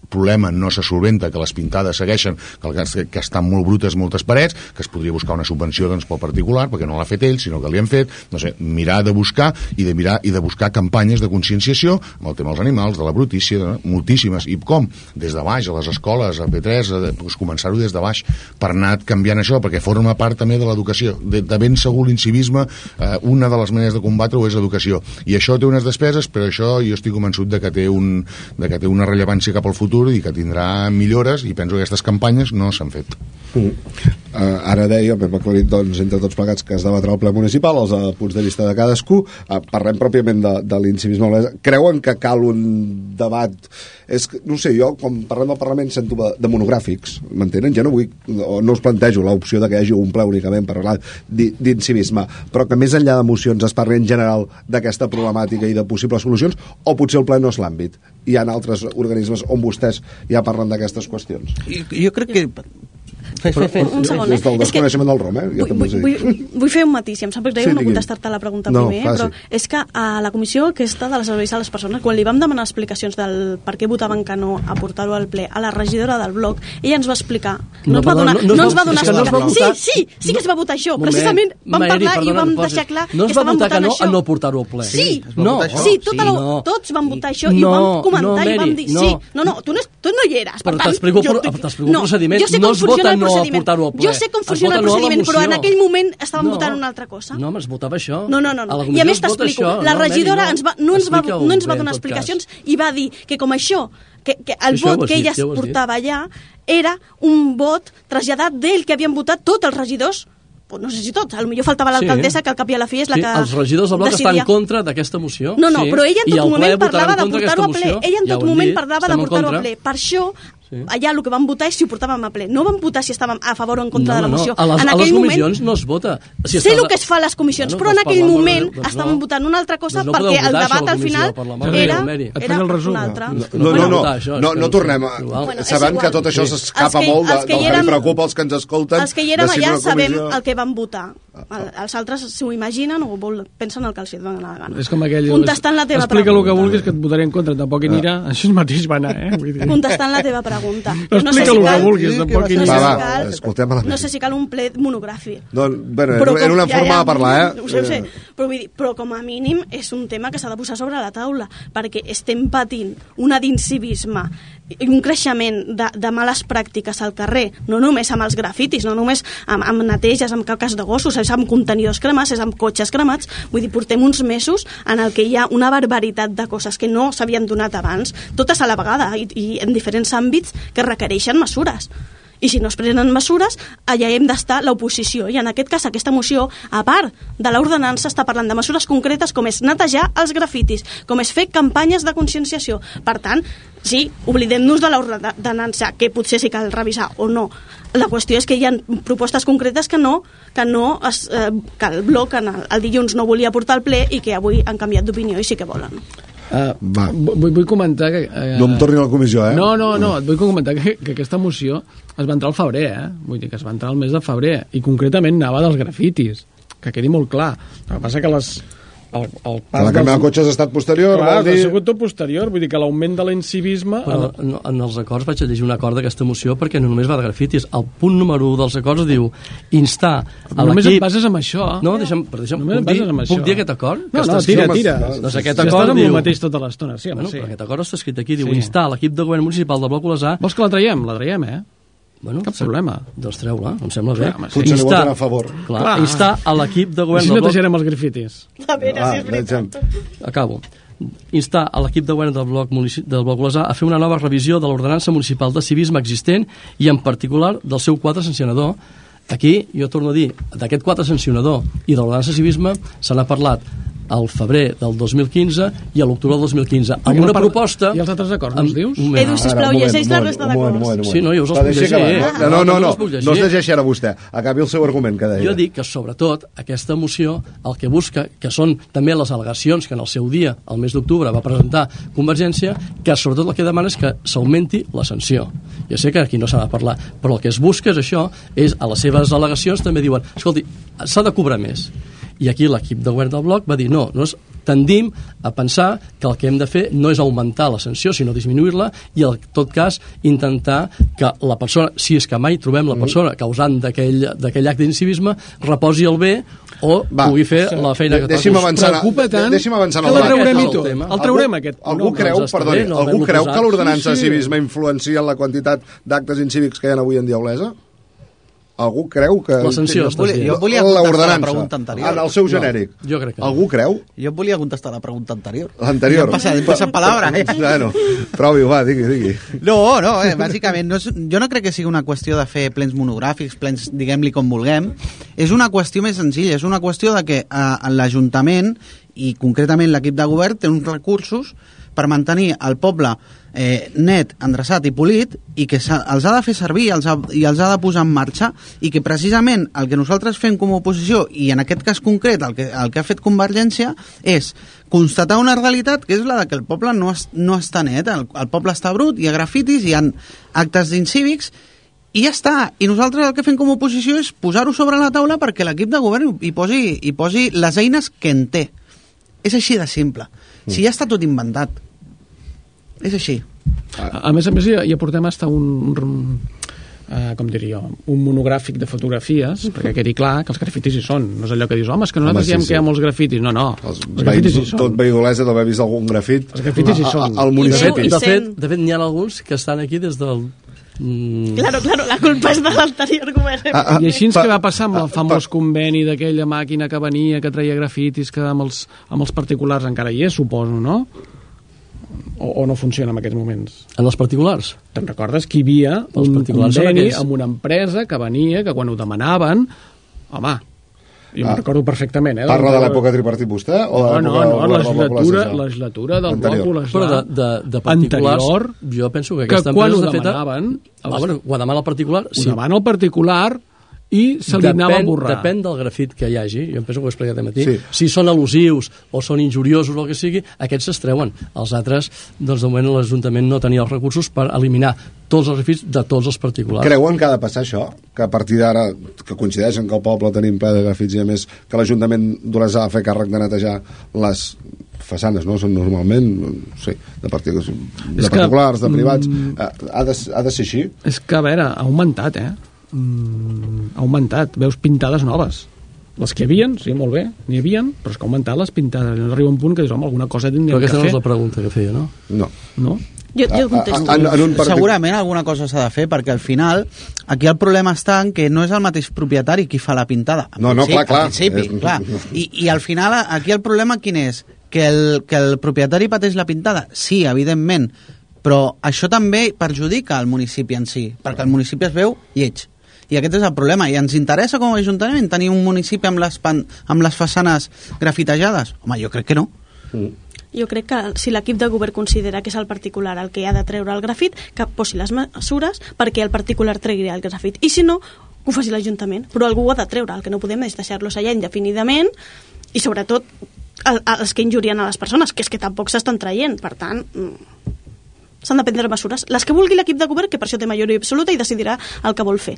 problema no se solventa, que les pintades segueixen, que, que, que estan molt brutes moltes parets, que es podria buscar una subvenció doncs, pel particular, perquè no l'ha fet ell, sinó que li han fet, no sé, mirar de buscar i de mirar i de buscar campanyes de conscienciació amb el tema dels animals, de la brutícia, de, moltíssimes. I com? Des de baix, a les escoles, a P3, a, doncs, començar-ho des de baix, per anar canviant això, perquè forma part també de l'educació. De, de ben segur l'incivisme, eh, una de les maneres de combatre-ho és l'educació. I això té unes despeses, però això jo estic convençut de que té, un, de que té una rellevància cap al futur futur i que tindrà millores i penso que aquestes campanyes no s'han fet. Mm. Uh, ara deia, hem aclarit doncs, entre tots plegats que es debatrà el ple municipal, els uh, punts de vista de cadascú, uh, parlem pròpiament de, de l'incivisme Creuen que cal un debat és que, no sé, jo, quan parlem del Parlament sento de, de monogràfics, m'entenen? Jo no vull, o no us plantejo l'opció de que hi hagi un ple únicament per parlar d'incivisme, però que més enllà d'emocions es parli en general d'aquesta problemàtica i de possibles solucions, o potser el ple no és l'àmbit. Hi ha altres organismes on vostès ja parlen d'aquestes qüestions. Jo, jo crec que Fes, fes, fes. Un segon, eh? Des del desconeixement del Rom, eh? Ja vull, vull, vull, vull fer un matís, i em sap greu sí, no contestar-te la pregunta no, primer, però és que a la comissió aquesta de les serveis a les persones, quan li vam demanar explicacions del per què votaven que no a portar-ho al ple a la regidora del bloc, ella ens va explicar. No, no, va donar, no, no, no ens va donar no no sí, sí, sí que es va votar això. Moment, Precisament vam Maeri, parlar perdona, i vam deixar clar no que estàvem votant no, això. No portar-ho al ple. Sí, no, sí, tota la, no. tots vam votar això i ho vam comentar i vam dir sí. No, no, tu no, tu no hi eres. Per tant, t'explico el procediment. No es vota no a portar-ho al ple. Jo sé com funciona el procediment, però en aquell moment estàvem no, votant una altra cosa. No, es votava això. No, no, no. no. I a més t'explico, la regidora no, ens va, no, ens va, no ens va donar explicacions i va dir que com això, que, que el això vot que ella es portava allà era un vot traslladat d'ell que havien votat tots els regidors no sé si tots, potser faltava l'alcaldessa sí. que al cap i a la fi és la sí, que els regidors del bloc decidia. estan en contra d'aquesta moció no, no, sí. però ella en tot moment parlava de portar-ho a ple ella en ja tot moment dit, parlava de portar-ho a ple per això Sí. Allà el que vam votar és si ho portàvem a ple. No vam votar si estàvem a favor o en contra no, de la moció. No. A les, en a les comissions moment, no es vota. Si sé el que es fa a les comissions, bueno, però en aquell moment doncs estàvem no. votant una altra cosa doncs no perquè el debat al final era, era un altre. No, no, no, no, no, no tornem. A, bueno, sabem que tot això s'escapa molt del que li preocupa als que ens escolten. Els que hi érem allà sabem el que vam votar. Els altres s'ho imaginen o pensen el que els dona la gana. És com aquell... Contestant la teva pregunta. Explica el que vulguis que et votaré en contra, tampoc hi anirà. Això mateix va anar, eh? Contestant la teva pregunta. No sé si cal, vulguis, no, tampoc no, va, va, cal, escoltem no sé si cal un ple monogràfic. Doncs, bueno, però era una forma ja, de parlar, eh? Ho sé, ho sé, però, vull dir, però com a mínim és un tema que s'ha de posar sobre la taula, perquè estem patint una d'incivisme i un creixement de, de males pràctiques al carrer, no només amb els grafitis, no només amb, amb neteges, amb caques de gossos, és amb contenidors cremats, és amb cotxes cremats, vull dir, portem uns mesos en el que hi ha una barbaritat de coses que no s'havien donat abans, totes a la vegada i, i en diferents àmbits que requereixen mesures i si no es prenen mesures, allà hem d'estar l'oposició. I en aquest cas, aquesta moció, a part de l'ordenança, està parlant de mesures concretes com és netejar els grafitis, com és fer campanyes de conscienciació. Per tant, sí, oblidem-nos de l'ordenança, que potser sí cal revisar o no. La qüestió és que hi ha propostes concretes que no, que no es, eh, que el bloc el, el dilluns no volia portar al ple i que avui han canviat d'opinió i sí que volen. Uh, Va. Vull, vull comentar que... Uh, no em torni a la comissió, eh? No, no, no, et vull comentar que, que aquesta moció es va entrar al febrer, eh? Vull dir que es va entrar al mes de febrer, i concretament anava dels grafitis, que quedi molt clar. El que passa que les, el, el pas la canviar dels... de cotxes ha estat posterior Clar, vol dir... ha sigut tot posterior vull dir que l'augment de l'incivisme però en, en els acords vaig a llegir un acord d'aquesta moció perquè no només va de grafitis el punt número 1 dels acords diu instar a només et bases amb això no, deixa'm, però deixa'm puc, dir, puc això. dir aquest acord? no, no, tira, tira doncs aquest si acord diu... el mateix tota l'estona sí, bueno, sí. aquest acord està escrit aquí diu sí. instar l'equip de govern municipal del Bloc Olesà vols que la traiem? la traiem, eh? Bueno, Cap problema. Doncs treu-la, em sembla bé. Clar, sí. Potser instar, a favor. Clar, clar. instar a l'equip de govern... Així netejarem els grafitis. A veure, ah, si és veritat. Acabo. Instar a l'equip de govern del bloc, del bloc Olesà a fer una nova revisió de l'ordenança municipal de civisme existent i en particular del seu quadre sancionador. Aquí, jo torno a dir, d'aquest quadre sancionador i de l'ordenança civisme se n'ha parlat al febrer del 2015 i a l'octubre del 2015, amb Perquè una parla- proposta... I els altres acords, no dius? Un moment. Edu, sisplau, llegeix la resta un moment, un d'acords. Sí, no, jo us els puc llegir. eh? No, no, no, no, no es llegeixi ara vostè. Acabi el seu argument que deia. Jo dic que, sobretot, aquesta moció el que busca, que són també les al·legacions que en el seu dia, el mes d'octubre, va presentar Convergència, que sobretot el que demana és que s'augmenti la sanció. Ja sé que aquí no s'ha de parlar, però el que es busca és això, és a les seves al·legacions també diuen, escolti, s'ha de cobrar més. I aquí l'equip de govern del bloc va dir, no, no és, tendim a pensar que el que hem de fer no és augmentar la sanció, sinó disminuir-la i, en tot cas, intentar que la persona, si és que mai trobem la persona causant d'aquell acte d'incivisme, reposi el bé o Va, pugui fer la feina de- que deixi'm toca. avançar, preocupa tant deixi'm avançar que el la traurem i el tot. tema. El traurem, Algú- aquest. Algú No, creu, està perdoni, no algú creu posat. que l'ordenança de Sí, sí. civisme influencia en la quantitat d'actes incívics que hi ha avui en dia a Olesa? Algú creu que... La sanció, Jo volia- jo volia contestar la pregunta anterior. En el seu No, genèric. jo crec que no. Algú creu? Jo volia contestar la pregunta anterior. L'anterior. Ja em passa, em passa palabra. Eh? Bueno, provi-ho, va, digui, digui. No, no, eh, bàsicament, no és, jo no crec que sigui una qüestió de fer plens monogràfics, plens, diguem-li com vulguem. És una qüestió més senzilla, és una qüestió de que eh, l'Ajuntament, i concretament l'equip de govern, té uns recursos per mantenir el poble eh, net, endreçat i polit i que s'ha- els ha de fer servir els ha, i els ha de posar en marxa i que precisament el que nosaltres fem com a oposició i en aquest cas concret el que, el que ha fet Convergència és constatar una realitat que és la de que el poble no, es, no està net, el, el poble està brut, hi ha grafitis, hi ha actes d'incívics i ja està. I nosaltres el que fem com a oposició és posar-ho sobre la taula perquè l'equip de govern hi posi, hi posi les eines que en té. És així de simple. Si ja està tot inventat. És així. A, a més a més, ja, ja portem hasta un, un uh, com diria jo, un monogràfic de fotografies, perquè quedi clar que els grafitis hi són. No és allò que dius, home, és que nosaltres Home, sí, diem sí. que hi ha molts grafitis. No, no, Els, els, grafitis hi són. tot veí d'Olesa deu haver vist algun grafit Els grafitis hi a- a- són. al municipi. De fet, de fet n'hi ha alguns que estan aquí des del... Mm, Claro, claro, la culpa és de l'anterior govern. Ah, ah, I així pa- que va passar amb el famós conveni d'aquella màquina que venia, que treia grafitis, que amb els, amb els particulars encara hi és, suposo, no? O, o no funciona en aquests moments? en els particulars. Te'n recordes que hi havia Els un conveni amb una empresa que venia, que quan ho demanaven, home, jo Ah. ah. recordo perfectament, eh? Parla de l'època tripartit vostè? O de No, no, no, la govern del poble legislatura, social? legislatura del Anterior. Poble Però de, de, de particulars, Anterior, jo penso que que aquesta quan empresa ho està feta... demanaven, Ah, bueno, quan demana el particular, sí. sí. ho demana el particular i se li anava a borrar. Depèn del grafit que hi hagi, jo em penso que ho he explicat matí, Sí. si són al·lusius o són injuriosos o el que sigui, aquests s'estreuen. Els altres, doncs de moment l'Ajuntament no tenia els recursos per eliminar tots els grafits de tots els particulars. Creuen que ha de passar això? Que a partir d'ara, que coincideixen que el poble tenim ple de grafits i a més que l'Ajuntament d'Olesa ha de fer càrrec de netejar les façanes, no? Són normalment, no sé, de, partic de És que, particulars, de privats. mm, Ha, ha, de, ha de ser així? És que, a veure, ha augmentat, eh? Mm, ha augmentat. Veus pintades noves. Les que hi havia, sí, molt bé, n'hi havia, però és que ha augmentat les pintades. Llavors arriba un punt que dius, home, alguna cosa Però tindríem aquesta no que és la fer. pregunta que feia, no? No. No? Jo, jo A- contesto. a- en, en un partic... Segurament alguna cosa s'ha de fer, perquè al final aquí el problema està en que no és el mateix propietari qui fa la pintada. En No, no, clar, principi- clar. En principi, És- clar. I, I al final aquí el problema quin és? Que el, que el propietari pateix la pintada? Sí, evidentment, però això també perjudica el municipi en si, perquè el municipi es veu lleig. I aquest és el problema. I ens interessa com a Ajuntament tenir un municipi amb les, pan, amb les façanes grafitejades? Home, jo crec que no. Jo crec que si l'equip de govern considera que és el particular el que ha de treure el grafit, que posi les mesures perquè el particular tregui el grafit. I si no, que ho faci l'Ajuntament. Però algú ho ha de treure. El que no podem és deixar-los allà indefinidament i sobretot el- els que injurien a les persones, que és que tampoc s'estan traient. Per tant, mm, s'han de prendre mesures. Les que vulgui l'equip de govern, que per això té majoria absoluta i decidirà el que vol fer.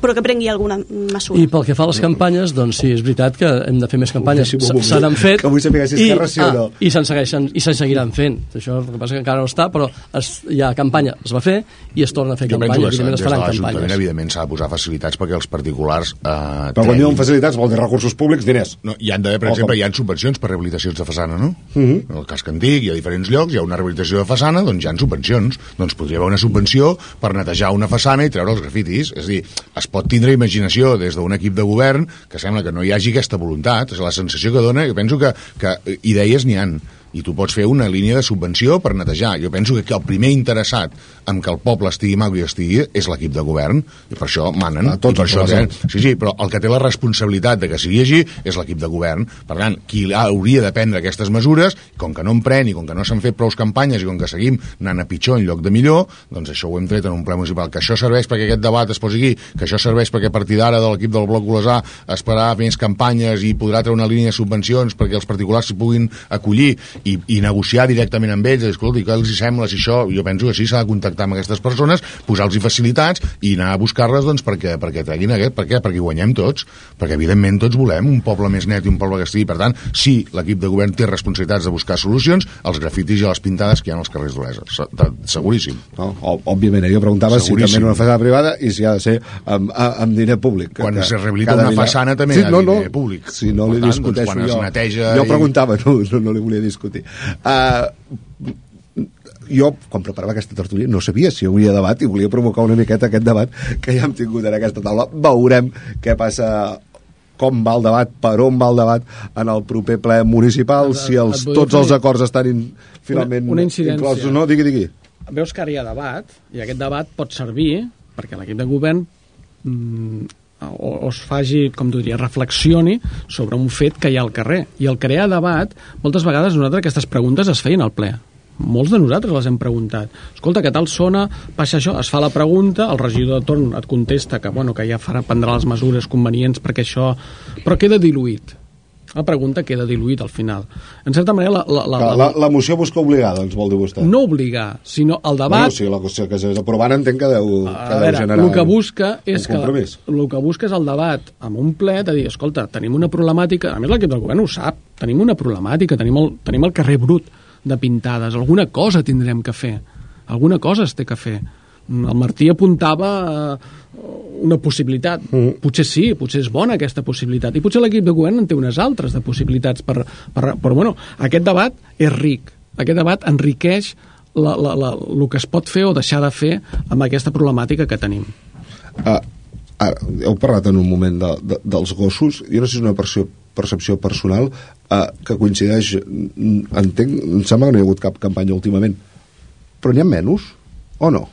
Però que prengui alguna mesura. I pel que fa a les campanyes, doncs sí, és veritat que hem de fer més campanyes. Se- n'han fet. que vull saber si és sí o no. I se'n segueixen, i se'n seguiran fent. Això el que passa que encara no està, però es, hi ha campanya, es va fer i es torna a fer Jo penso campanya. que Evidentment des es de l'Ajuntament, evidentment, s'ha de posar facilitats perquè els particulars... Eh, Però quan diuen facilitats vol dir recursos públics, diners. No, hi han d'haver, per O exemple, com- hi ha subvencions per rehabilitacions de façana, no? Mhm. En el casc antic, hi ha diferents llocs, hi ha una rehabilitació de façana, doncs hi ha subvencions. Doncs podria haver una subvenció per netejar una façana i treure els grafitis. És a dir, es pot tindre imaginació des d'un equip de govern que sembla que no hi hagi aquesta voluntat. És la sensació que dona, jo penso que, que idees n'hi han i tu pots fer una línia de subvenció per netejar. Jo penso que el primer interessat en que el poble estigui maco i estigui és l'equip de govern, i per això manen. Ah, tots per això, governs. sí, sí, però el que té la responsabilitat de que sigui així és l'equip de govern. Per tant, qui hauria de prendre aquestes mesures, com que no en pren i com que no s'han fet prou campanyes i com que seguim anant a pitjor en lloc de millor, doncs això ho hem tret en un ple municipal. Que això serveix perquè aquest debat es posi aquí, que això serveix perquè a partir d'ara de l'equip del Bloc Olesà es farà més campanyes i podrà treure una línia de subvencions perquè els particulars s'hi puguin acollir i, i negociar directament amb ells, escolta, què els hi sembla si això, jo penso que sí, s'ha de contactar amb aquestes persones, posar-los facilitats i anar a buscar-les doncs, perquè, perquè treguin aquest, per què? Perquè hi guanyem tots, perquè evidentment tots volem un poble més net i un poble que estigui, per tant, sí, l'equip de govern té responsabilitats de buscar solucions als grafitis i a les pintades que hi ha als carrers d'Olesa, seguríssim. No, òbviament, eh? jo preguntava si Seguríssim. també en una façana privada i si ha de ser amb, amb diner públic. Quan que es rehabilita una façana també hi ha diner públic. Si no Per li tant, discuteixo doncs, quan es jo. neteja jo i- preguntava, no, no, no li volia discutir. Uh, jo, quan preparava aquesta tertúlia, no sabia si hi hauria debat i volia provocar una miqueta aquest debat que ja hem tingut en aquesta taula. Veurem què passa com va el debat, per on va el debat en el proper ple municipal, si els, tots els acords estan in, finalment una incidència. inclosos. No, digui, digui. veus que ara hi ha debat, i aquest debat pot servir perquè l'equip de govern mm, o, o es faci, com tu diries, reflexioni sobre un fet que hi ha al carrer. I al crear debat, moltes vegades nosaltres aquestes preguntes es feien al ple. Molts de nosaltres les hem preguntat. Escolta, que tal sona, passa això, es fa la pregunta, el regidor de torn et contesta que, bueno, que ja farà prendrà les mesures convenients perquè això... Però queda diluït. La pregunta queda diluït al final. En certa manera, la, la, la, La, la, la moció busca obligada, ens vol dir vostè. no obligar, sinó el debat... Bueno, sí, la qüestió que s'és aprovant entenc que deu, que A deu veure, generar el que busca és que el que busca és el debat amb un ple de dir, escolta, tenim una problemàtica, a més l'equip del govern ho sap, tenim una problemàtica, tenim el, tenim el carrer brut de pintades, alguna cosa tindrem que fer, alguna cosa es té que fer. El Martí apuntava eh, una possibilitat. Mm. Potser sí, potser és bona aquesta possibilitat. I potser l'equip de govern en té unes altres de possibilitats. Per, per, però, bueno, aquest debat és ric. Aquest debat enriqueix la, la, la, el que es pot fer o deixar de fer amb aquesta problemàtica que tenim. Ah, ara, heu parlat en un moment de, de, dels gossos. Jo no sé si és una percepció, percepció personal eh, que coincideix... Entenc, em sembla que no hi ha hagut cap campanya últimament. Però n'hi ha menys? O no?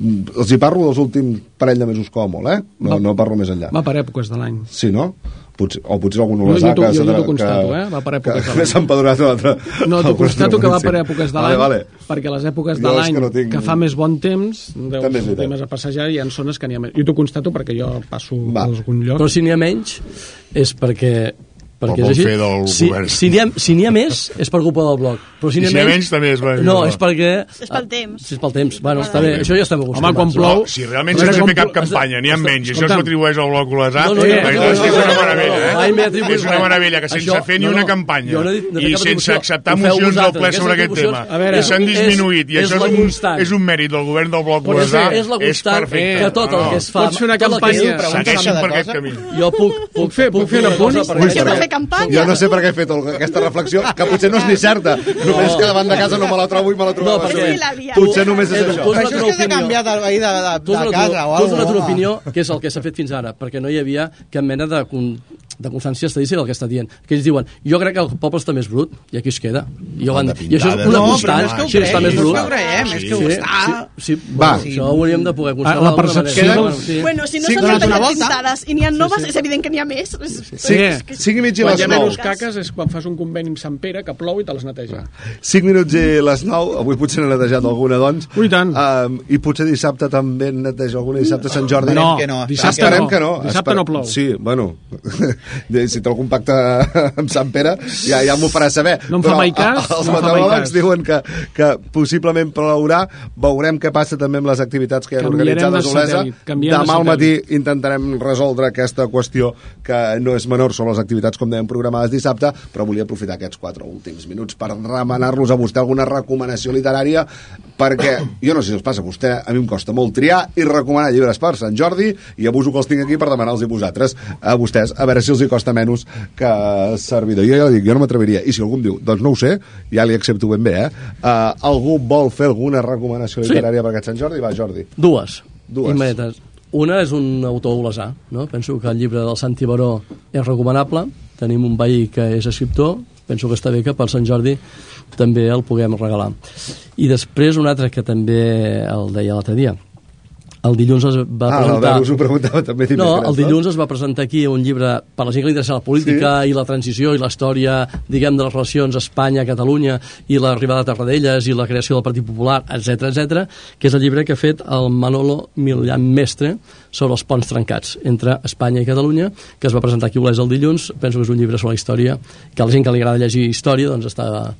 Els hi parlo dels últims parell de mesos com a molt, eh? No, Va- no parlo més enllà. Va per èpoques de l'any. Sí, no? Potser, o potser algun Jo- olesà jo t'ho- que... jo- jo s'ha- t'ho constato, eh? Va per èpoques que, de que l'any. s'ha empadronat un altre... No, t'ho constato que va per èpoques de Vale, l'any, vale. perquè les èpoques de Jo l'any que que, no tinc- que fa més bon temps, deus sortir més a passejar i hi ha zones que n'hi ha més. Jo t'ho constato perquè jo passo Va. a algun lloc. Però si n'hi ha menys és perquè perquè és així. fer del si, govern. si n'hi ha, si ha més és per culpa del bloc però si n'hi ha, si ha menys, també és per- no, és perquè És pel temps. si és pel temps, bueno, està bé, això ja estem acostumats Home, quan plou... No, si realment A veure, sense com fer cap campanya, n'hi ha menys, i això s'atribueix al bloc olesà, No, no, no, no, és una meravella, eh? És una meravella, que sense fer ni una campanya i sense acceptar mocions del ple sobre aquest tema, i s'han disminuït, i això és un, constant. és un mèrit del govern del bloc olesà, és perfecte. que tot el que es fa Pots fer una campanya. de per aquest cosa. camí. jo puc, puc, fer- puc fer un una cosa, De campanya. Jo no sé per què he fet el, aquesta reflexió, que potser no és ni certa. Només que davant de casa no me la trobo i me la trobo. No, perquè- de- via. Potser només és això. tu has Per una això és que s'ha canviat de, de, has de una, casa o tu has alguna una altra cosa. opinió, que és el que s'ha fet fins ara, perquè no hi havia cap mena de, con, de constància estadística del que està dient. Que ells diuen, jo crec que el poble està més brut, i aquí es queda. I, jo van, I això és una No, però constant, no és que ho sí, està més no és brut. que ho creiem, és que ho sí, està. Sí, sí, Va. bueno, això ho hauríem de poder constatar. Ah, la percepció manera. del- sí. Bueno, si no Sí, s'han tallar volta. pintades i n'hi ha noves, és evident que n'hi ha més. És- Sí, Sí. 5 i mig i Quan les hi ha 9. menys caques és quan fas un conveni amb Sant Pere que plou i te les neteja. 5 minuts i les 9. Avui potser n'he netejat alguna, doncs. Ui, tant. Um, I potser dissabte també en netejo alguna. Dissabte Sant Jordi. No, que no. dissabte Esperem que no. Dissabte no plou. Sí, bueno, si té algun pacte amb Sant Pere, ja, ja m'ho farà saber. No em fa Però mai cas, Els no meteoròlegs diuen que, que possiblement plourà. Veurem què passa també amb les activitats que hi ha organitzades de a Olesa. Demà al matí intentarem resoldre aquesta qüestió que no és menor sobre les activitats, com dèiem, programades dissabte, però volia aprofitar aquests quatre últims minuts per remenar-los a vostè alguna recomanació literària, perquè jo no sé si us passa a vostè, a mi em costa molt triar i recomanar llibres per Sant Jordi, i abuso que els tinc aquí per demanar-los a vosaltres, a vostès, a veure si els hi costa menys que servidor. Jo ja dic, jo no m'atreviria. I si algú em diu, doncs no ho sé, ja li accepto ben bé, eh? Uh, algú vol fer alguna recomanació Sí. literària per aquest Sant Jordi? Va, Jordi. Dues. Dues. Immediates. Una és un autor olesà, no? Penso que el llibre del Santi Baró és recomanable. Tenim un veí que és escriptor, penso que està bé que per Sant Jordi també el puguem regalar. I després un altre que també el deia l'altre dia, el dilluns es va Ah, presentar... l'Albert us ho preguntava també No, dimecres, el dilluns es va presentar aquí un llibre per a la gent que li interessa la política sí. i la transició i la història, diguem, de les relacions Espanya-Catalunya i l'arribada de Tarradellas i la creació del Partit Popular, etc etc, que és el llibre que ha fet el Manolo Milian Mestre sobre els ponts trencats entre Espanya i Catalunya, que es va presentar aquí a el dilluns. Penso que és un llibre sobre la història, que a la gent que li agrada llegir història doncs està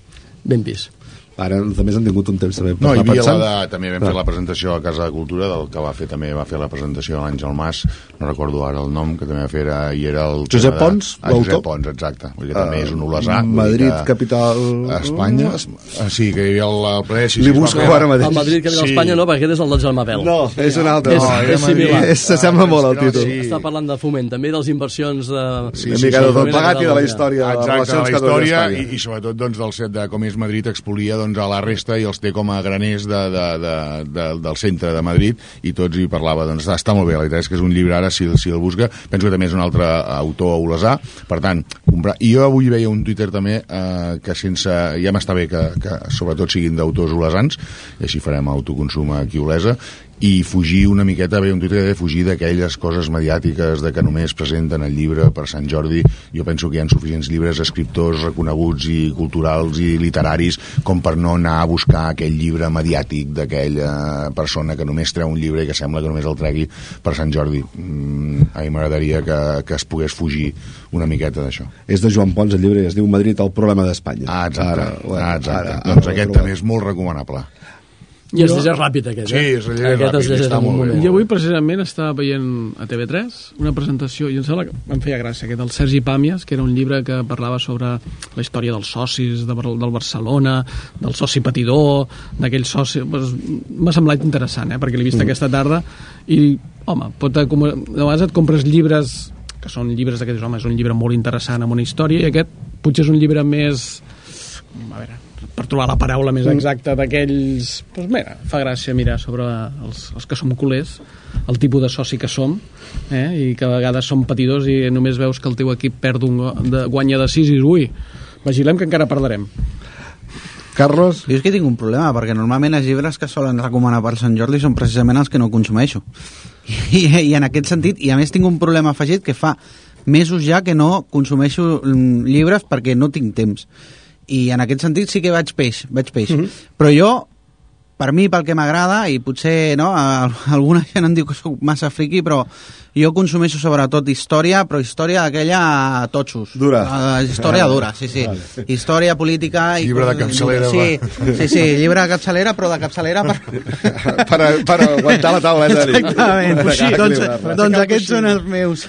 ben vist. Ara també han tingut un temps també per No, hi havia pensant. la de, també vam fer la presentació a Casa de Cultura, del que va fer també va fer la presentació de l'Àngel Mas, no recordo ara el nom, que també va fer, era, i era el... Josep tema de- Pons, ah, l'autor? Josep Pons, exacte. Vull dir que també és un olesà. Madrid, que capital... a Espanya, ah, sí, que hi havia el, el ple... Sí, Li sí, busco ara mateix. El Madrid que ve Sí. d'Espanya no, perquè aquest és el del Germà. No, és un altre. És- no, és era Madrid. similar. És- S'assembla molt al No, títol. sí. Està parlant de foment, també dels inversions de... Una mica de tot plegat i de la història de Exacte, relacions la història Espanya. i, i sobretot doncs, del set de com és Madrid expolia doncs, a la resta i els té com a graners de, de, de, de, del centre de Madrid i tots hi parlava, doncs està, molt bé. La veritat és que és un llibre ara, si, si el busca penso que també és un altre autor olesà. Per tant, comprar, i jo avui veia un Twitter també eh, que sense ja m'està bé que, que sobretot siguin d'autors olesans i així farem autoconsum aquí a Olesa i fugir una miqueta, veia un Twitter que deia fugir d'aquelles coses mediàtiques de que només presenten el llibre per Sant Jordi. Jo penso que hi ha suficients llibres escriptors reconeguts i culturals i literaris com per no anar a buscar aquell llibre mediàtic d'aquella persona que només treu un llibre i que sembla que només el tregui per Sant Jordi. Mm, a mi m'agradaria que, que es pogués fugir una miqueta d'això. És de Joan Pons, el llibre, i es diu Madrid, el problema d'Espanya. Ah, exacte. Ara, bueno, ah, exacte. ara- ara doncs ho aquest també és molt recomanable. I es llegeix ràpid, aquest, Sí, eh? es llegeix aquest ràpid, es llegeix està molt bé. moment. I avui precisament estava veient a TV3 una presentació, i em sembla que em feia gràcia, aquest del Sergi Pàmies, que era un llibre que parlava sobre la història dels socis de, del Barcelona, del soci patidor, d'aquell soci... Pues, M'ha semblat interessant, eh? perquè l'he vist mm. aquesta tarda, i, home, pot, com, de vegades et compres llibres que són llibres d'aquests, home, és un llibre molt interessant amb una història, i aquest potser és un llibre més... A veure, per trobar la paraula més exacta d'aquells... Doncs mira, fa gràcia mirar sobre els, els que som culers, el tipus de soci que som, eh? i que a vegades som patidors i només veus que el teu equip perd un, de, guanya de 6 i dius, ui, vigilem que encara perdrem. Carlos? Jo és que tinc un problema, perquè normalment els llibres que solen recomanar per Sant Jordi són precisament els que no consumeixo. I, I en aquest sentit, i a més tinc un problema afegit que fa mesos ja que no consumeixo mm, llibres perquè no tinc temps. I en aquest sentit sí que vaig peix, vaig peix. Mm -hmm. Però jo, per mi, pel que m'agrada, i potser no, a- alguna gent em diu que sóc massa friqui, però jo consumeixo sobretot història, però història aquella totxos. Dura. Uh, història dura, sí, sí. Història política... I Llibre de capçalera, Sí, sí, sí, llibre de capçalera, però de capçalera per... per, per aguantar la tauleta. Exactament. Equilibrar-la. doncs, doncs aquests són els meus.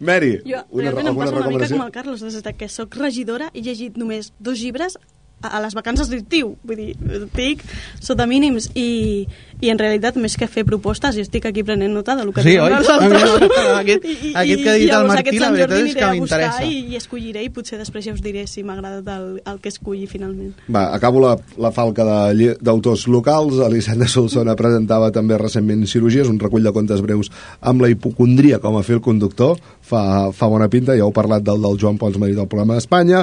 Mary, Jo una, realment em passa una mica recomanació? com el Carlos, des de que sóc regidora he llegit només dos llibres a, les vacances d'estiu, vull dir, estic sota mínims. I, i en realitat més que fer propostes jo estic aquí prenent nota del que Sí, oi? els altres. Aquest- aquest que ha dit el Martí, la veritat és que m'interessa. I, i escolliré i potser després ja us diré si m'ha agradat el, el que escolli finalment. Va, acabo la, la falca d'autors locals. Elisenda Solsona presentava també recentment Cirurgies, un recull de contes breus amb la hipocondria com a fil conductor. Fa, fa bona pinta, ja heu parlat del del Joan Pons Marit del programa d'Espanya,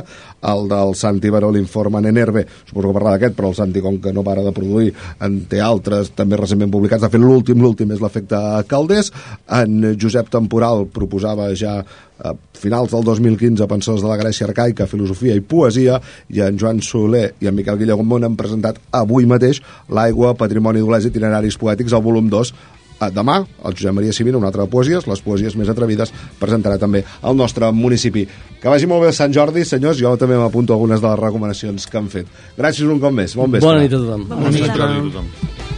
el del Santi Baró l'informe en Enerve, suposo que parlar d'aquest, però el Santi, com que no para de produir, en té altres també recentment publicats. De fet, l'últim, l'últim és l'efecte Caldés. En Josep Temporal proposava ja a finals del 2015 Pensors de la Grècia arcaica, filosofia i poesia i en Joan Soler i en Miquel Guillemont han presentat avui mateix l'Aigua, Patrimoni d'Olesa i Itineraris Poètics al volum 2 Eh, Demà, el Josep Maria Civina, una altra de poesies, les poesies més atrevides, presentarà també al nostre municipi. Que vagi molt bé Sant Jordi, senyors, jo també m'apunto algunes de les recomanacions que han fet. Gràcies un cop més, bon vespre. Bona nit a tothom. Bon Sant Jordi a tothom.